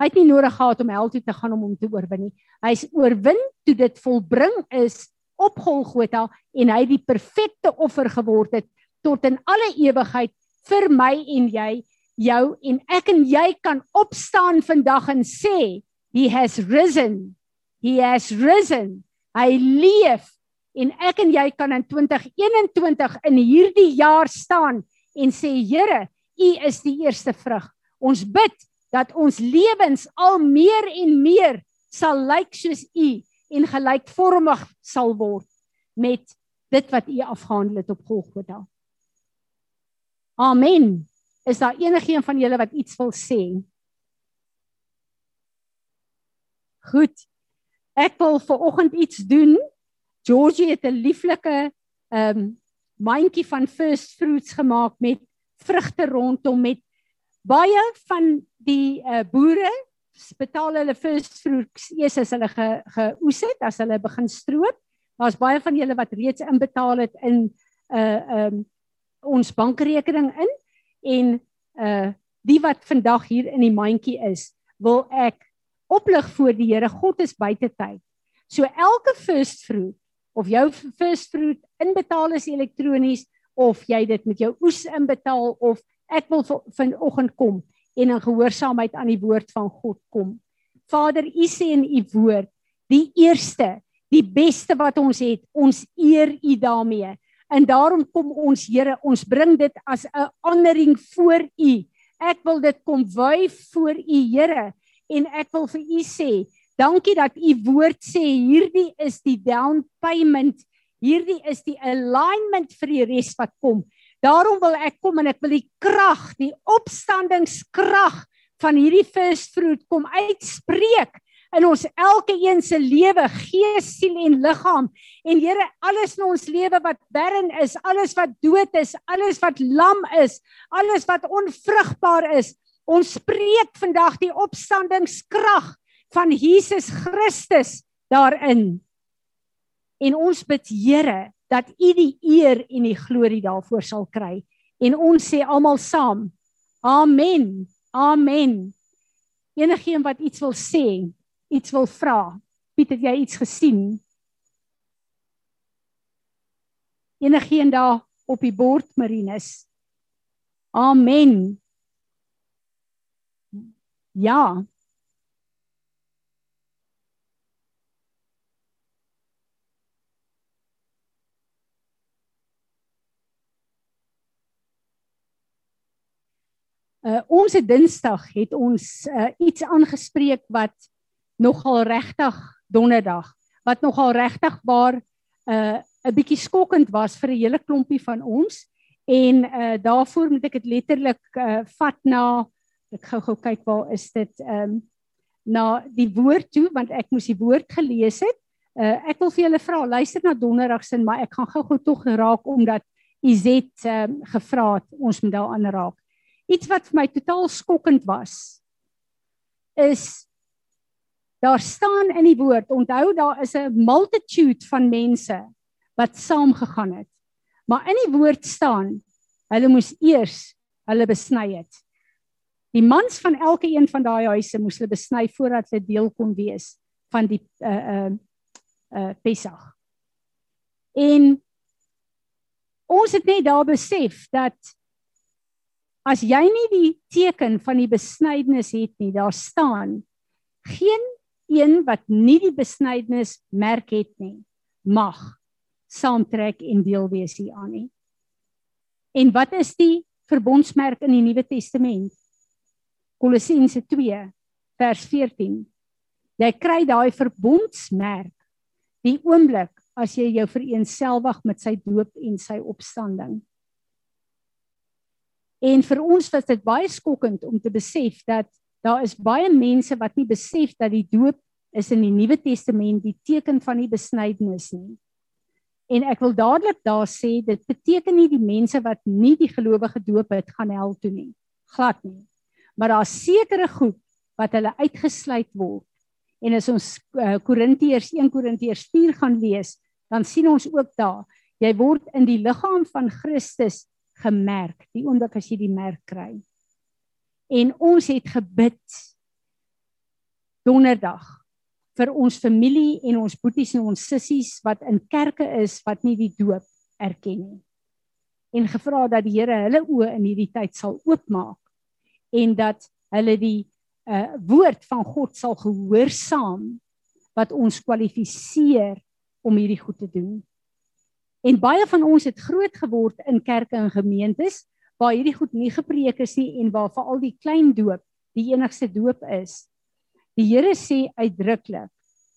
Hy het nie nodig gehad om hel toe te gaan om hom te oorwin nie. Hy is oorwin toe dit volbring is op Golgotha en hy die perfekte offer geword het tot in alle ewigheid vir my en jy, jou en ek en jy kan opstaan vandag en sê he has risen. He has risen. Hy leef en ek en jy kan in 2021 in hierdie jaar staan en sê Here, U is die eerste vrug. Ons bid dat ons lewens al meer en meer sal lyk soos U en gelykvormig sal word met dit wat U afgehandel het op Golgotha. Amen. Is daar enigiemand van julle wat iets wil sê? Goed. Ek wil ver oggend iets doen. Georgie het 'n lieflike ehm um, mandjie van first fruits gemaak met vrugte rondom met baie van die uh, boere betaal hulle first fruits eers as hulle ge, geoes het, as hulle begin stroop. Daar's baie van julle wat reeds inbetaal het in 'n uh, ehm um, ons bankrekening in en uh die wat vandag hier in die mandjie is, wil ek oplig voor die Here. God is buite tyd. So elke first fruit of jou first fruit inbetaal is elektronies of jy dit met jou oes inbetaal of ek wil vanoggend kom en in gehoorsaamheid aan die woord van God kom. Vader, U sê in U woord, die eerste, die beste wat ons het, ons eer U daarmee. En daarom kom ons Here, ons bring dit as 'n honoring voor U. Ek wil dit kom wy voor U Here en ek wil vir U sê, dankie dat U woord sê hierdie is die down payment, hierdie is die alignment vir die res wat kom. Daarom wil ek kom en ek wil die krag, die opstandingskrag van hierdie first fruit kom uitspreek in ons elke een se lewe, gees, siel en liggaam. En Here, alles in ons lewe wat barren is, alles wat dood is, alles wat lam is, alles wat onvrugbaar is, ons spreek vandag die opstandingskrag van Jesus Christus daarin. En ons bid Here dat U die eer en die glorie daarvoor sal kry. En ons sê almal saam: Amen. Amen. Enigeen wat iets wil sê, iets wil vra. Piet, het jy iets gesien? Enigeen daar op die bord, Marinus? Amen. Ja, Uh ons het Dinsdag het ons uh iets aangespreek wat nogal regtig donderdag wat nogal regtig waar uh 'n bietjie skokkend was vir 'n hele klompie van ons en uh daarvoor moet ek dit letterlik uh vat na ek gou-gou kyk waar is dit um na die woord toe want ek moes die woord gelees het. Uh ek wil vir julle vra luister na donderdag se maar ek gaan gou-gou tog raak omdat Izet um gevra het ons moet daaraan raak iets wat vir my totaal skokkend was is daar staan in die woord onthou daar is 'n multitude van mense wat saam gegaan het. Maar in die woord staan hulle moes eers hulle besny het. Die mans van elke een van daai huise moes hulle besny voordat hulle deel kon wees van die uh uh uh Pesach. En ons het net daar besef dat As jy nie die teken van die besnydenis het nie, daar staan geen een wat nie die besnydenis merk het nie, mag saamtrek en deel wees hieraan nie. En wat is die verbondsmerk in die Nuwe Testament? Kolossense 2 vers 14. Jy kry daai verbondsmerk die oomblik as jy jou vereensgewig met sy doop en sy opstanding. En vir ons was dit baie skokkend om te besef dat daar is baie mense wat nie besef dat die doop is in die Nuwe Testament die teken van die besnydenis nie. En ek wil dadelik daar sê dit beteken nie die mense wat nie die gelowige doop het gaan hel toe nie. Glad nie. Maar daar's sekere groep wat hulle uitgesluit word. En as ons uh, Korintiërs 1 Korintiërs 4 gaan lees, dan sien ons ook daar jy word in die liggaam van Christus gemerk die oomblik as jy die merk kry. En ons het gebid donderdag vir ons familie en ons boeties en ons sissies wat in kerke is wat nie die doop erken nie. En gevra dat die Here hulle oë in hierdie tyd sal oopmaak en dat hulle die uh woord van God sal gehoorsaam wat ons kwalifiseer om hierdie goed te doen. En baie van ons het groot geword in kerke en gemeentes waar hierdie goed nie gepreek is nie en waar veral die klein doop die enigste doop is. Die Here sê uitdruklik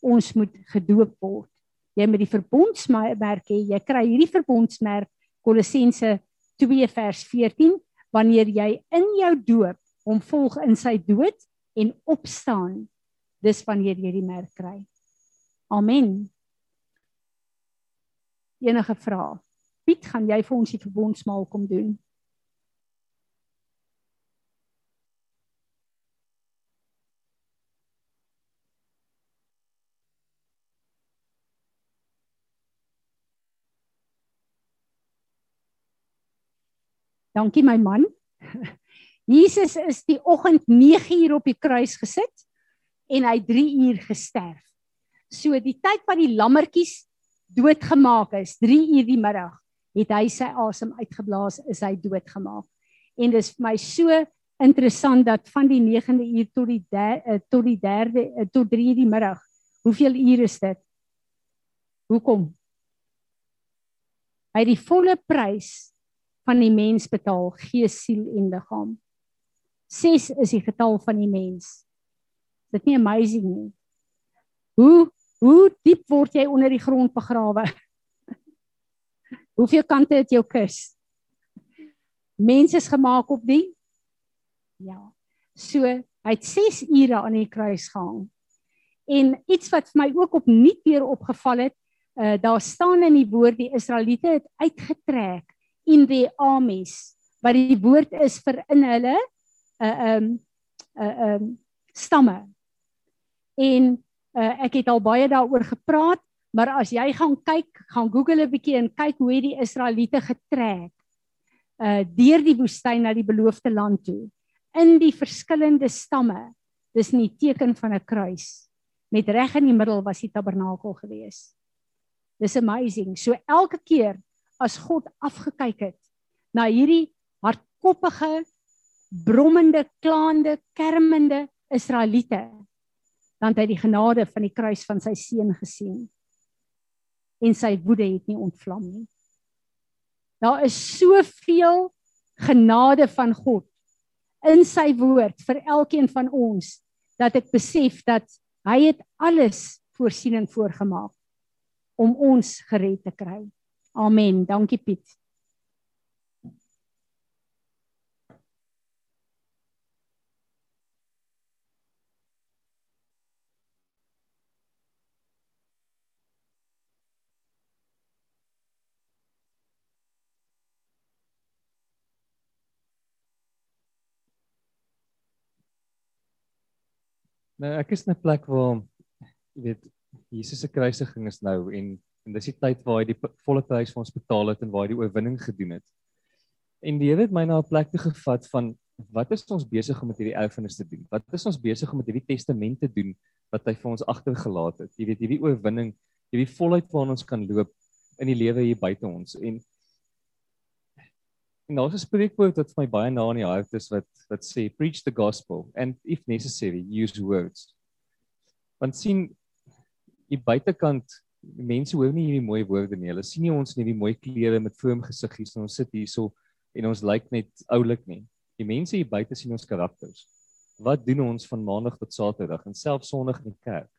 ons moet gedoop word. Jy moet die verbondsmerk hê. Jy kry hierdie verbondsmerk Kolossense 2 vers 14 wanneer jy in jou doop hom volg in sy dood en opstaan dis wanneer jy die merk kry. Amen. Enige vrae? Piet, gaan jy vir ons die verbondsmaal kom doen? Dankie my man. Jesus is die oggend 9 uur op die kruis gesit en hy 3 uur gesterf. So die tyd wat die lammetjies doodgemaak is, 3 uur die middag, het hy sy asem uitgeblaas, is hy doodgemaak. En dis vir my so interessant dat van die 9de uur tot die uh, tot die 3de uh, tot 3 uur die middag, hoeveel ure is dit? Hoekom? Hy die volle prys van die mens betaal, gees, siel en liggaam. 6 is die getal van die mens. Is dit nie amazing nie? Hoe hoe diep word jy onder die grond begrawe? Hoeveel kante het jou kus? Mense is gemaak op die Ja. So, hy het 6 ure aan die kruis gehang. En iets wat vir my ook op nuut weer opgeval het, uh daar staan in die woord die Israeliete het uitgetrek in die armies wat die woord is vir in hulle 'n uh, um 'n uh, um stamme. En uh, ek het al baie daaroor gepraat, maar as jy gaan kyk, gaan Google 'n bietjie en kyk hoe die Israeliete getrek uh deur die woestyn na die beloofde land toe in die verskillende stamme. Dis 'n teken van 'n kruis. Met reg in die middel was die tabernakel gewees. Dis amazing. So elke keer as God afgekyk het na hierdie hardkoppige brommende, klaande, kermende Israeliete, dan het hy die genade van die kruis van sy seun gesien. En sy woede het nie ontvlam nie. Daar is soveel genade van God in sy woord vir elkeen van ons dat ek besef dat hy het alles voorsiening voorgemaak om ons gered te kry. Amen. Dankie Piet. Nou ek is in 'n plek waar jy weet Jesus se kruisiging is nou en en dis die tyd waar hy die volle prys vir ons betaal het en waar hy die oorwinning gedoen het. En die Here het my na 'n plek toe gevat van wat is ons besig om met hierdie erfenis te doen? Wat is ons besig om met hierdie testament te doen wat hy vir ons agtergelaat het? Jy weet hierdie oorwinning, hierdie volheid waarna ons kan loop in die lewe hier buite ons. En en daar's 'n spreekwoord wat vir my baie na in die hart is wat wat sê preach the gospel and if necessary use words. Want sien die buitekant mense hoor nie hierdie mooi woorde nie. Hulle sien nie ons in hierdie mooi klere met vroom gesiggies en ons sit hierso en ons lyk net oulik nie. Die mense hier buite sien ons karakters. Wat doen ons van maandag tot saterdag en selfs sonderdag in die kerk?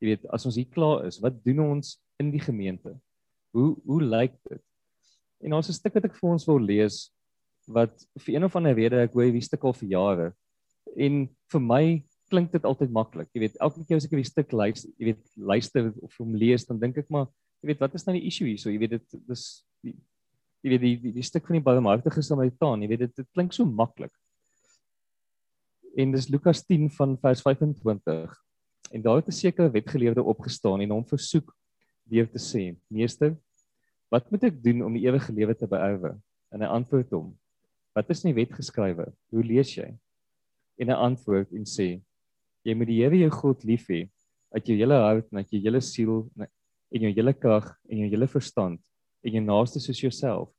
Jy weet, as ons hier klaar is, wat doen ons in die gemeente? Hoe hoe lyk dit? En ons 'n stuk wat ek vir ons wil lees wat vir een of ander rede ek hoor hierdie stuk al vir jare. En vir my klink dit altyd maklik. Jy weet, elke keer as ek 'n stuk luister, jy weet, luister of hom lees, dan dink ek maar, jy weet, wat is nou die issue hier? So, jy weet dit dis jy weet die die, die stuk van die barmhartige Samaritaan, jy weet dit dit klink so maklik. En dis Lukas 10 van vers 25. En daar het 'n sekere wetgeleerde opgestaan en hom versoek deur te sê: "Meester, wat moet ek doen om die ewige lewe te beerwe?" En hy antwoord hom: "Wat is in die wet geskrywe? Hoe lees jy?" En hy antwoord en sê: Jy moet die Here jou God lief hê uit jou hele hart en uit jou hele siel en jou hele krag en jou hele verstand en jou naaste soos jouself.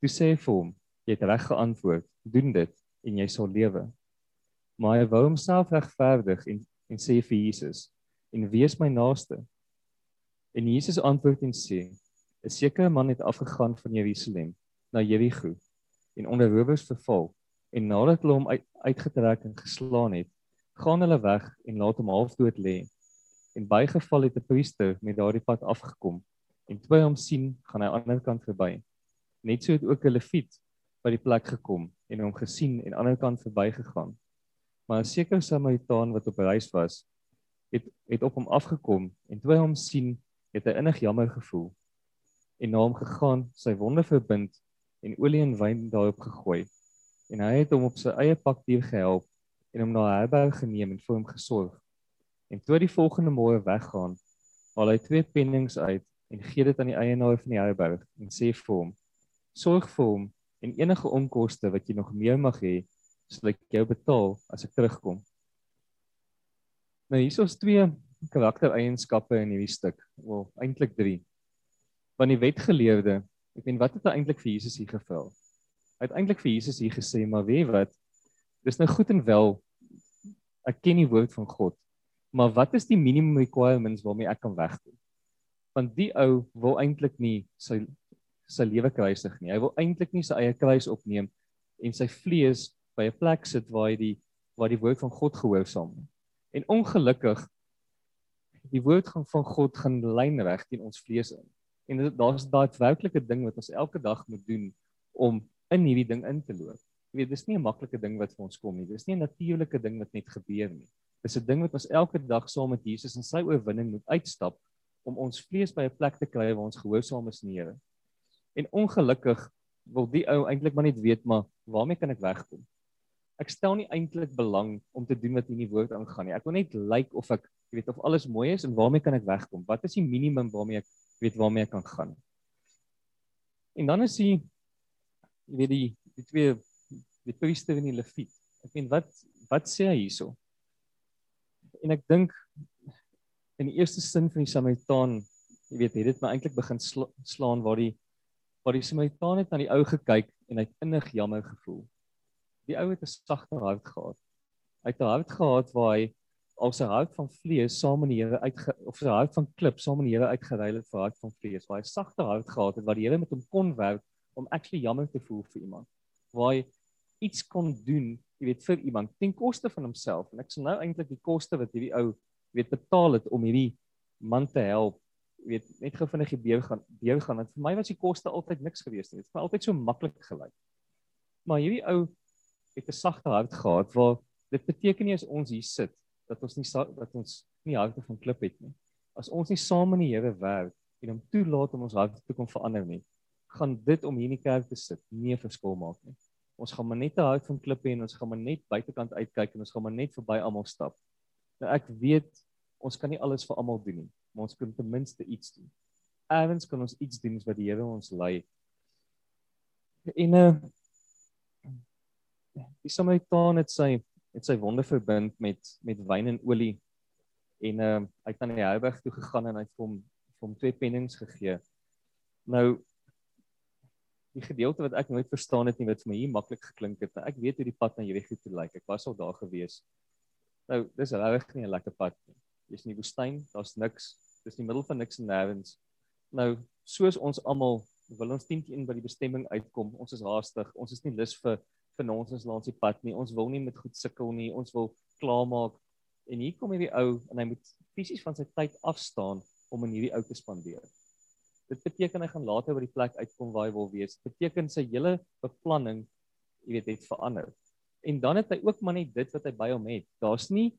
Toe sê hy vir hom, jy het reg geantwoord, doen dit en jy sal lewe. Maar hy wou homself regverdig en en sê vir Jesus, en wie is my naaste? En Jesus antwoord en sê, 'n sekere man het afgegaan van Jerusalem na Jerigo en onder rowers verval en nadat hulle hom uit, uitgetrek en geslaan het, gaan hulle weg en laat hom halfdood lê. En bygeval het 'n priester met daardie pad afgekom en toe hy hom sien, gaan hy aan die ander kant verby. Net so het ook 'n leviet by die plek gekom en hom gesien en aan die ander kant verbygegaan. Maar 'n sekere Samaritaan wat op reis was, het het op hom afgekom en toe hy hom sien, het hy innig jammer gevoel en na hom gegaan, sy wonde verbind en olie en wyn daarop gegooi. En hy het hom op sy eie pak dier gehelp en hom na 'n herberg geneem en vir hom gesorg. En toe die volgende môre weggaan, haal hy twee pennings uit en gee dit aan die eienaar van die herberg en sê vir hom: "Sorg vir hom en enige onkoste wat jy nog meer mag hê, sal ek jou betaal as ek terugkom." Nou hier is twee karaktereienskappe in hierdie stuk. Wel, eintlik 3 van die wetgeleerde. Ek meen wat het hy eintlik vir Jesus hier gevra? Hy het eintlik vir Jesus hier gesê, maar weet wat? Dis nou goed en wel ek ken die woord van God. Maar wat is die minimum requirements waarmee ek kan wegkom? Want die ou wil eintlik nie sy sy lewe kruisig nie. Hy wil eintlik nie sy eie kruis opneem en sy vlees by 'n plek sit waar hy die waar die woord van God gehoorsaam. En ongelukkig die woord van God gaan lynreg teen ons vlees in. En daar's daadwerklike ding wat ons elke dag moet doen om in hierdie ding in te loop. Jy weet, dis nie 'n maklike ding wat vir ons kom nie. Dis nie 'n natuurlike ding wat net gebeur nie. Dis 'n ding wat ons elke dag saam met Jesus in sy oorwinning moet uitstap om ons vlees by 'n plek te kry waar ons gehoorsaam is aan die Here. En ongelukkig wil die ou eintlik maar net weet maar waarmee kan ek wegkom? Ek stel nie eintlik belang om te doen wat in die woord aangaan nie. Ek wil net lyk like of ek weet of alles mooi is en waarmee kan ek wegkom? Wat is die minimum waarmee ek weet waarmee ek kan gaan. En dan is die jy weet die die twee die priester en die leviet. Ek meen wat wat sê hy hierso? En ek dink in die eerste sin van die Samaritaan, jy weet, het dit my eintlik begin sla, slaan waar die waar die Samaritaan het na die ou gekyk en hy het innig jammer gevoel. Die ou het 'n sagte hart gehad. Hy het 'n hart gehad waar hy al sy hart van vlees saam met die Here uit of sy hart van klip saam met die Here uitgeruil het vir hart van vlees waar hy sagte hart gehad het wat die Here met hom kon werk om actually jammer te voel vir iemand. Waar hy iets kon doen jy weet vir iemand ten koste van homself. En ek sê nou eintlik die koste wat hierdie ou weet betaal het om hierdie man te help weet net gou vinnig gebeur gaan deur gaan. Want vir my was die koste altyd niks gewees nie. Dit het altyd so maklik gelyk. Maar hierdie ou het 'n sagte hart gehad waar dit beteken nie as ons hier sit dat ons nie dat ons nie harte van klip het nie. As ons nie saam in die Here werk en hom toelaat om ons harte te kom verander nie, gaan dit om hier in die kerk te sit nie 'n verskil maak nie. Ons gaan maar net 'n hart van klip hê en ons gaan maar net buitekant uitkyk en ons gaan maar net verby almal stap. Nou ek weet ons kan nie alles vir almal doen nie, maar ons kan ten minste iets doen. Eerens kan ons iets doen wat die Here ons lei. En 'n uh, die Samaritaan het sy het sy wonde verbind met met wyn en olie en ehm uh, hy het aan die herberg toe gegaan en hy het hom hom twee pennings gegee. Nou die gedeelte wat ek nooit verstaan het nie wat vir my hier maklik geklink het. Ek weet hoe die pad na Jericho toe lyk. Ek was al daar gewees. Nou, dis regtig nie 'n lekker pad nie. Jy's in die woestyn, daar's niks. Dis in die middel van niks en nêrens. Nou, soos ons almal wil ons teen teen by die bestemming uitkom. Ons is haastig. Ons is nie lus vir vir ons langs die pad nie. Ons wil nie met goed sukkel nie. Ons wil klaarmaak. En hier kom hierdie ou en hy moet fisies van sy tyd afstaan om in hierdie ou te spandeer. Dit beteken hy gaan later by die plek uitkom waar hy wil wees. Dit beteken sy hele beplanning, jy weet, het verander. En dan het hy ook maar net dit wat hy by hom het. Daar's nie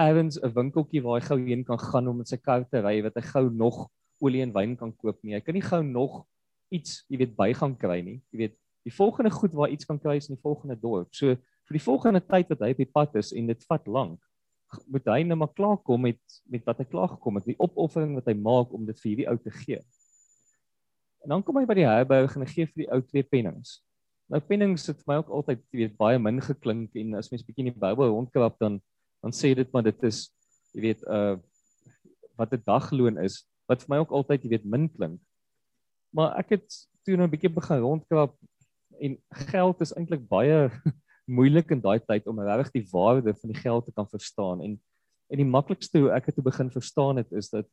eers 'n winkeltjie waar hy gou heen kan gaan om met sy kar te ry wat hy gou nog olie en wyn kan koop nie. Hy kan nie gou nog iets, jy weet, by gaan kry nie. Jy weet, die volgende goed waar iets kan kry is in die volgende dorp. So vir die volgende tyd wat hy op die pad is en dit vat lank, moet hy net maar klaar kom met met wat hy klaar gekom het, die opoffering wat hy maak om dit vir hierdie ou te gee. En dan kom hy by die herberg en hy gee vir die ou twee pennings. Nou pennings het vir my ook altyd, weet, baie min geklink en as mens bietjie in die Bybel rondkrap dan dan sê dit maar dit is jy weet uh wat 'n dagloon is wat vir my ook altyd jy weet min klink. Maar ek het toe nou 'n bietjie begin rondkrap en geld is eintlik baie moeilik in daai tyd om regtig die waarde van die geld te kan verstaan en en die maklikste hoe ek dit te begin verstaan het is dat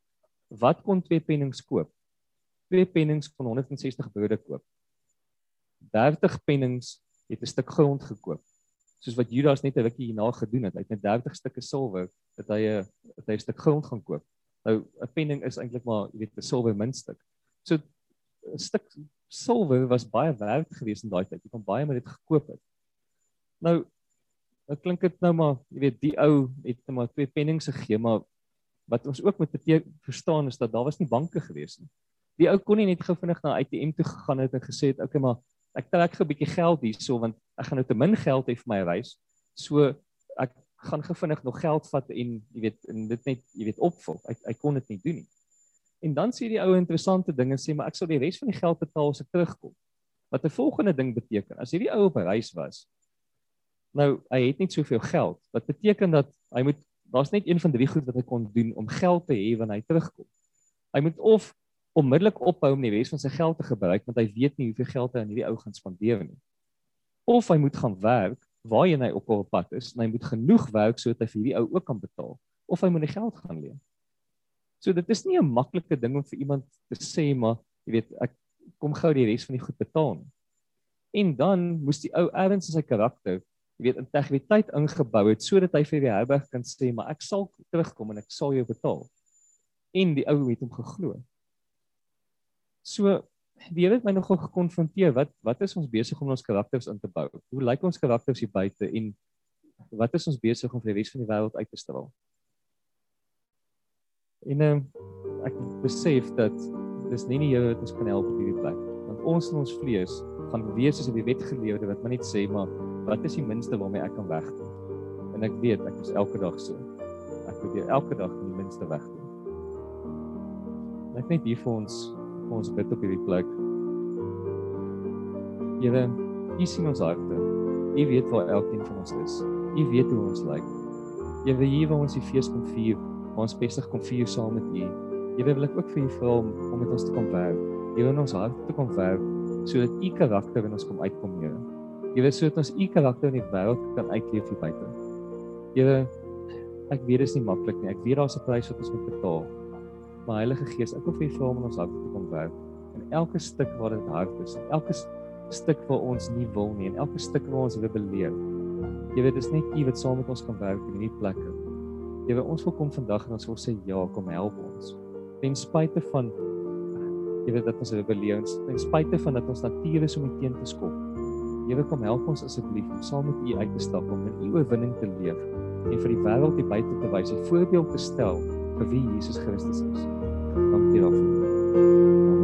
wat kon twee pennings koop? Twee pennings kon 160 broode koop. 30 pennings het 'n stuk grond gekoop. Soos wat Judas net 'n rukkie hierna gedoen het, hy het net 30 stukke silwer dat hy 'n dat hy 'n stuk grond gaan koop. Nou 'n penning is eintlik maar, jy weet, 'n silwer muntstuk. So 'n stuk silwer was baie werd geweest in daai tyd. Jy kon baie met dit gekoop het. Nou Nou klink dit nou maar, jy weet, die ou het net maar twee pennings gegee, maar wat ons ook moet verstaan is dat daar was nie banke gewees nie. Die ou kon nie net gou vinnig na ATM toe gegaan het en gesê het, "Oké, maar ek trek gou 'n bietjie geld hierso want ek gaan nou te min geld hê vir my reis." So ek gaan gou vinnig nog geld vat en jy weet, en dit net, jy weet, opvul. Ek ek kon dit nie doen nie. En dan sê die ou interessante dinge sê, "Maar ek sal die res van die geld betaal as ek terugkom." Wat 'n volgende ding beteken, as hierdie ou op reis was, nou hy het net soveel geld. Wat beteken dat hy moet daar's net een van drie goed wat hy kon doen om geld te hê wanneer hy terugkom. Hy moet of onmiddellik ophou om die res van sy geld te gebruik want hy weet nie hoeveel geld hy aan hierdie ou gaan spandeer nie. Of hy moet gaan werk waarheen hy op op pad is en hy moet genoeg werk sodat hy vir hierdie ou ook kan betaal of hy moet die geld gaan leen. So dit is nie 'n maklike ding om vir iemand te sê maar jy weet ek kom gou die res van die goed betaal nie. En dan moes die ou erns in sy karakter jy weet integriteit ingebou het sodat hy vir die herberg kan sê maar ek sal terugkom en ek sal jou betaal. En die ou het hom geglo. So die Here het my nogal gekonfronteer wat wat is ons besig om ons karakters in te bou? Hoe lyk ons karakters hier buite en wat is ons besig om vir die res van die wêreld uit te straal? En uh, ek besef dat dis nie die Here wat ons kan help op hierdie plek want ons in ons vlees gaan wees soos die wetgeleerde wat maar net sê maar wat is die minste waarmee ek kan wegkom? En ek weet ek is elke dag so. Ek probeer elke dag die minste wegkom. Net net hier vir ons ons bid op hierdie plek. Here, U sien ons harte. U weet waar elkeen van ons is. U weet hoe ons lyk. Here, hier waar ons die fees kom vier, ons besig kom vier saam met U. Here, wil ek ook vir U vra om om met ons te kom werk. Here, in ons hart te kom werk sodat U karakter in ons kom uitkom, Here. Here, sodat ons U karakter in die wêreld kan uitleef hier buite. Here, ek weet dit is nie maklik nie. Ek weet daar's 'n prys wat ons moet betaal. Maar Heilige Gees, ek wil vir U vra om in ons hart te kom werk. En elke stuk waar dit hard is, elke stuk waar ons nie wil nie en elke stuk waar ons rebelleer. Jy weet, dis net U wat saam met ons kan werk in hierdie plekke. Weet, ons wil kom vandag en ons wil sê ja, kom help ons. Ten spyte van weet dat ons rebelleer, ten spyte van dat ons natuur is om U teen te skop. Here kom help ons asseblief om saam met U uit te stap om in U oorwinning te leef en vir die wêreld hier buite te wys, 'n voorbeeld te stel vir wie Jesus Christus is. Dankie daarvoor.